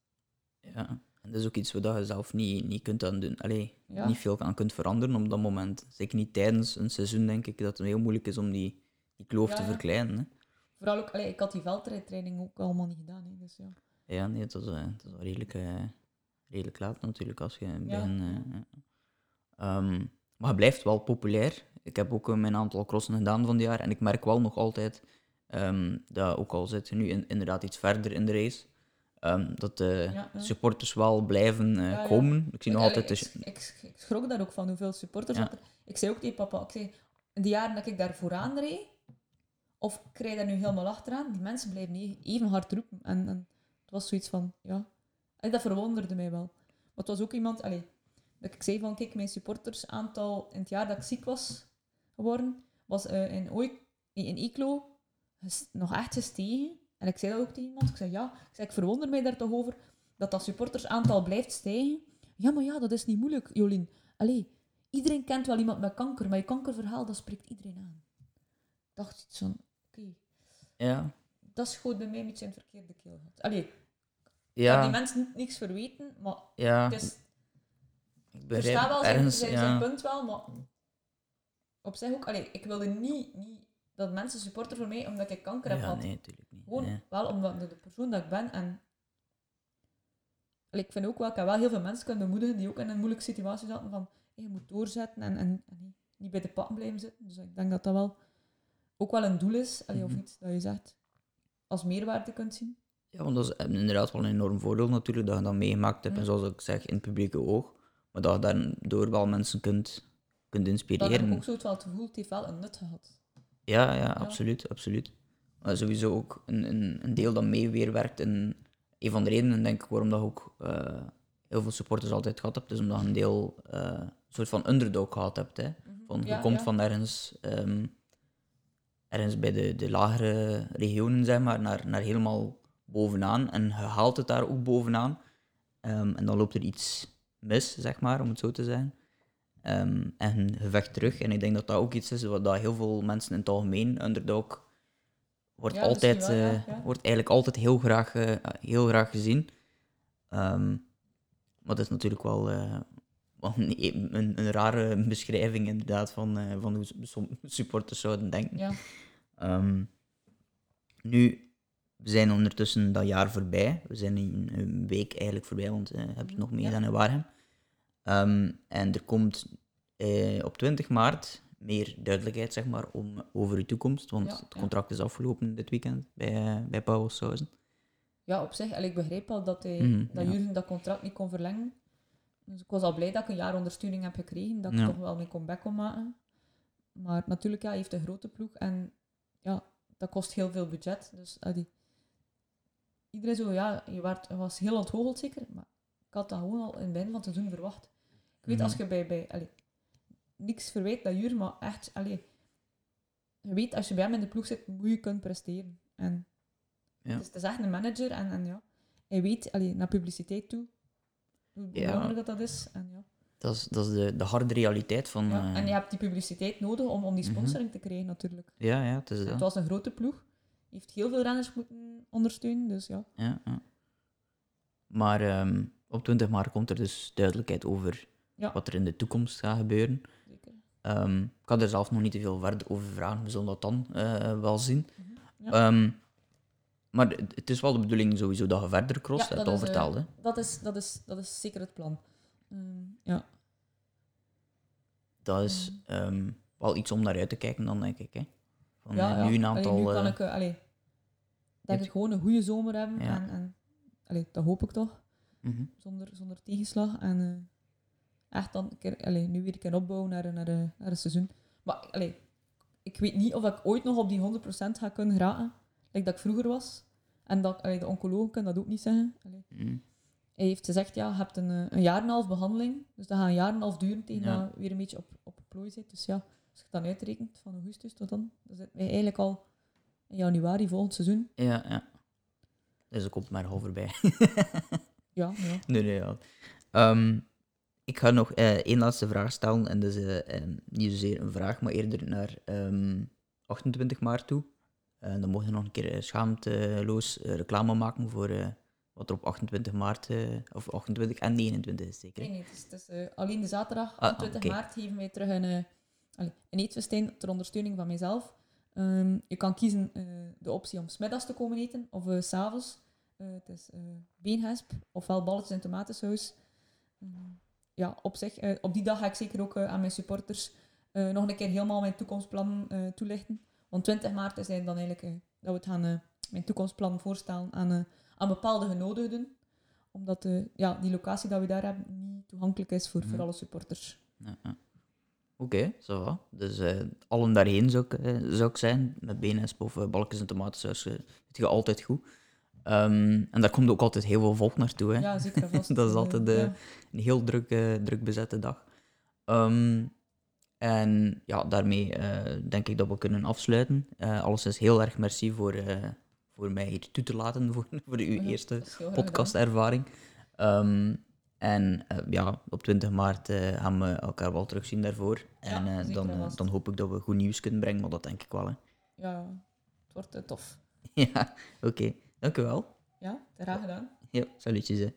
Ja. En dat is ook iets waar je zelf niet, niet kunt aan doen. Allee, Ja. niet veel aan kunt veranderen op dat moment. Zeker niet tijdens een seizoen, denk ik, dat het heel moeilijk is om die, die kloof Ja, te verkleinen. Hè. Vooral ook, allee, ik had die veldrijdtraining ook allemaal niet gedaan. Hè, dus ja. Ja, nee, het was, eh, het was wel redelijk, eh, redelijk laat natuurlijk als je Ja. begin... ja. Ehm, maar het blijft wel populair. Ik heb ook eh, mijn aantal crossen gedaan van het jaar en ik merk wel nog altijd ehm, dat, ook al zit je nu in- inderdaad iets verder in de race, ehm, dat de Ja, ja. supporters wel blijven eh, komen. Ik zie nog Allee, altijd... ik, de- ik, ik schrok daar ook van hoeveel supporters er... Ik zei ook tegen papa, ik zei, in de jaren dat ik daar vooraan reed, of ik rijd daar nu helemaal achteraan, die mensen blijven niet even hard roepen. En, en het was zoiets van, ja... En dat verwonderde mij wel. Maar het was ook iemand, allee, dat ik zei van, kijk, mijn supportersaantal in het jaar dat ik ziek was geworden, was eh, in, Oik, in ges- nog echt gestegen. En ik zei dat ook tegen iemand. Ik zei, ja, ik, zei, ik verwonder mij daar toch over dat dat supportersaantal blijft stijgen. Ja, maar ja, dat is niet moeilijk, Jolien. Allee, iedereen kent wel iemand met kanker, maar je kankerverhaal, dat spreekt iedereen aan. Ik dacht iets van, oké, Ja, dat schoot bij mij een beetje in het verkeerde keel. Allee, ja, die mensen niks verweten, maar ja. het is, Ik begrijp wel zijn, ergens, zijn, ja. zijn punt wel, maar op zich ook, allee, ik wilde niet, niet dat mensen supporter voor mij omdat ik kanker heb Ja, gehad. nee, natuurlijk niet. Gewoon Nee. wel omdat de, de persoon dat ik ben. En Allee, ik vind ook wel, ik heb wel heel veel mensen kunnen bemoedigen die ook in een moeilijke situatie zaten van hey, je moet doorzetten en, en, en niet- bij de pakken blijven zitten. Dus ik denk dat dat wel ook wel een doel is, allee, of Mhm. iets dat je zegt als meerwaarde kunt zien. Ja, want dat is inderdaad wel een enorm voordeel natuurlijk, dat je dat meegemaakt hebt. En zoals ik zeg, in het publieke oog. Maar dat je daardoor wel mensen kunt, kunt Dat heb inspireren. ik ook zo het wel het gevoel, het heeft wel een nut gehad. Ja, ja, absoluut, absoluut. Maar sowieso ook een, een, een deel dat meewerkt. En een van de redenen, denk ik, waarom dat je ook eh, heel veel supporters altijd gehad hebt, is omdat je een deel, eh, een soort van underdog gehad hebt. Hè. Van, je komt ja. van ergens, ehm, ergens bij de, de lagere regionen, zeg maar, naar, naar helemaal bovenaan. En je haalt het daar ook bovenaan. Ehm, en dan loopt er iets mis, zeg maar, om het zo te zeggen. Ehm, en je vecht terug. En ik denk dat dat ook iets is wat dat heel veel mensen in het algemeen, underdog, wordt, Ja, altijd, wel, eh, ja. wordt eigenlijk altijd heel graag, eh, heel graag gezien. Ehm, maar dat is natuurlijk wel eh, wel een, een, een rare beschrijving inderdaad van, van hoe supporters zouden denken. Ja. Ehm, nu, we zijn ondertussen dat jaar voorbij. We zijn een, week eigenlijk voorbij, want we hebben het nog meegedaan in Warhem. Ehm, en er komt eh, op 20 maart meer duidelijkheid zeg maar, om, over uw toekomst, want Ja, het ja. contract is afgelopen dit weekend bij, bij Pauwelshuizen. Ja, op zich, allee, ik begreep al dat, hij, Mhm, dat ja. Jurgen dat contract niet kon verlengen. Dus ik was al blij dat ik een jaar ondersteuning heb gekregen, dat ik toch wel mijn comeback kon maken. Maar natuurlijk, ja, hij heeft een grote ploeg en ja, dat kost heel veel budget. Dus iedereen zo, ja, je werd, was heel ontgoocheld zeker, maar ik had dat gewoon al in het begin van het seizoen verwacht. Ik weet, Mhm. als je bij, bij allee, niks verwijt dat Jur, maar echt, allee, je weet, als je bij hem in de ploeg zit, moet je kunnen presteren. En Ja. dus het is echt een manager en, en ja, hij weet allee, naar publiciteit toe hoe Ja. belangrijk dat, dat is. En, ja. Dat is, dat is de, de harde realiteit van... Ja, eh, en je hebt die publiciteit nodig om, om die Mhm. sponsoring te krijgen natuurlijk. ja, ja, het is Het dat. was een grote ploeg. Hij heeft heel veel renners moeten ondersteunen, dus ja. Ja, ja. Maar ehm, op 20 maart komt er dus duidelijkheid over Ja. wat er in de toekomst gaat gebeuren. Zeker. Ehm, ik kan er zelf nog niet te veel verder over vragen, we zullen dat dan eh, wel zien. Ja. Ehm, maar het- is wel de bedoeling sowieso dat je verder cross, Ja, dat dat al is, eh, verteld. hè. Dat is, dat, is, dat is zeker het plan. Ehm, ja. Dat is wel iets om naar uit te kijken dan, denk ik. Hè. Van ja, eh, nu een Allee, aantal... nu kan ik, allee, hebt- ik gewoon een goede zomer hebben. En, en allee, dat hoop ik toch. mhm. zonder, zonder tegenslag. En echt dan een keer, nu weer een keer opbouwen naar, naar, een- naar een seizoen. Maar allee, ik weet niet of ik ooit nog op die 100% ga kunnen geraken. Like dat ik vroeger was. En dat, allee, de oncologen kunnen dat ook niet zeggen. Mhm. Hij heeft gezegd, ja, je hebt een, eh, een jaar en een half behandeling. Dus dat gaat een jaar en een half duren tegen Ja. dat je weer een beetje op, op plooi zit. Dus ja, als je het dan uitrekent, van augustus tot dan, dan zitten wij eigenlijk al in januari volgend seizoen. Ja, ja. Dus er komt maar half voorbij. Ja, ja. Nee, nee, ja. Ehm, ik ga nog eh, één laatste vraag stellen. En dat is eh, eh, niet zozeer een vraag, maar eerder naar ehm, 28 maart toe. En dan mocht je nog een keer eh, schaamteloos eh, reclame maken voor eh, wat er op 28 maart, eh, of 28 en 29 is zeker. Nee, nee, het is, het is, eh, alleen de zaterdag, Ah, 20 oké. maart, geven wij terug een, eh een eetfestijn ter ondersteuning van mijzelf. Ehm, je kan kiezen eh, de optie om smiddags te komen eten of eh, s s'avonds. Eh, het is eh beenhesp ofwel balletjes en tomatensaus. Ehm, ja, op zich, eh, op die dag ga ik zeker ook eh, aan mijn supporters eh, nog een keer helemaal mijn toekomstplannen eh, toelichten. Want 20 maart is dan eigenlijk dat we het gaan, mijn toekomstplannen voorstellen aan, aan bepaalde genodigden omdat ja, die locatie dat we daar hebben niet toegankelijk is voor, voor alle supporters. Ja, ja. Oké, zo. Dus allen daarheen zou ik, zou ik zijn. Met of eh, balkjes en tomatensaus. zit je altijd goed. Ehm, en daar komt ook altijd heel veel volk naartoe. Hè. Ja, zeker vast. Dat is altijd de- ja. Een heel druk, druk bezette dag. Ehm, en ja, daarmee eh, denk ik dat we kunnen afsluiten. Eh alleszins heel erg merci voor, voor mij hier toe te laten voor, voor uw Ja, eerste is podcastervaring. Ehm, en ja, op 20 maart gaan we elkaar wel terugzien daarvoor. En Ja, dan, dan hoop ik dat we goed nieuws kunnen brengen, maar dat denk ik wel. Hè. Ja, het wordt tof. ja, oké. U wel. Ja, graag gedaan. Ja, salutjes. Hè.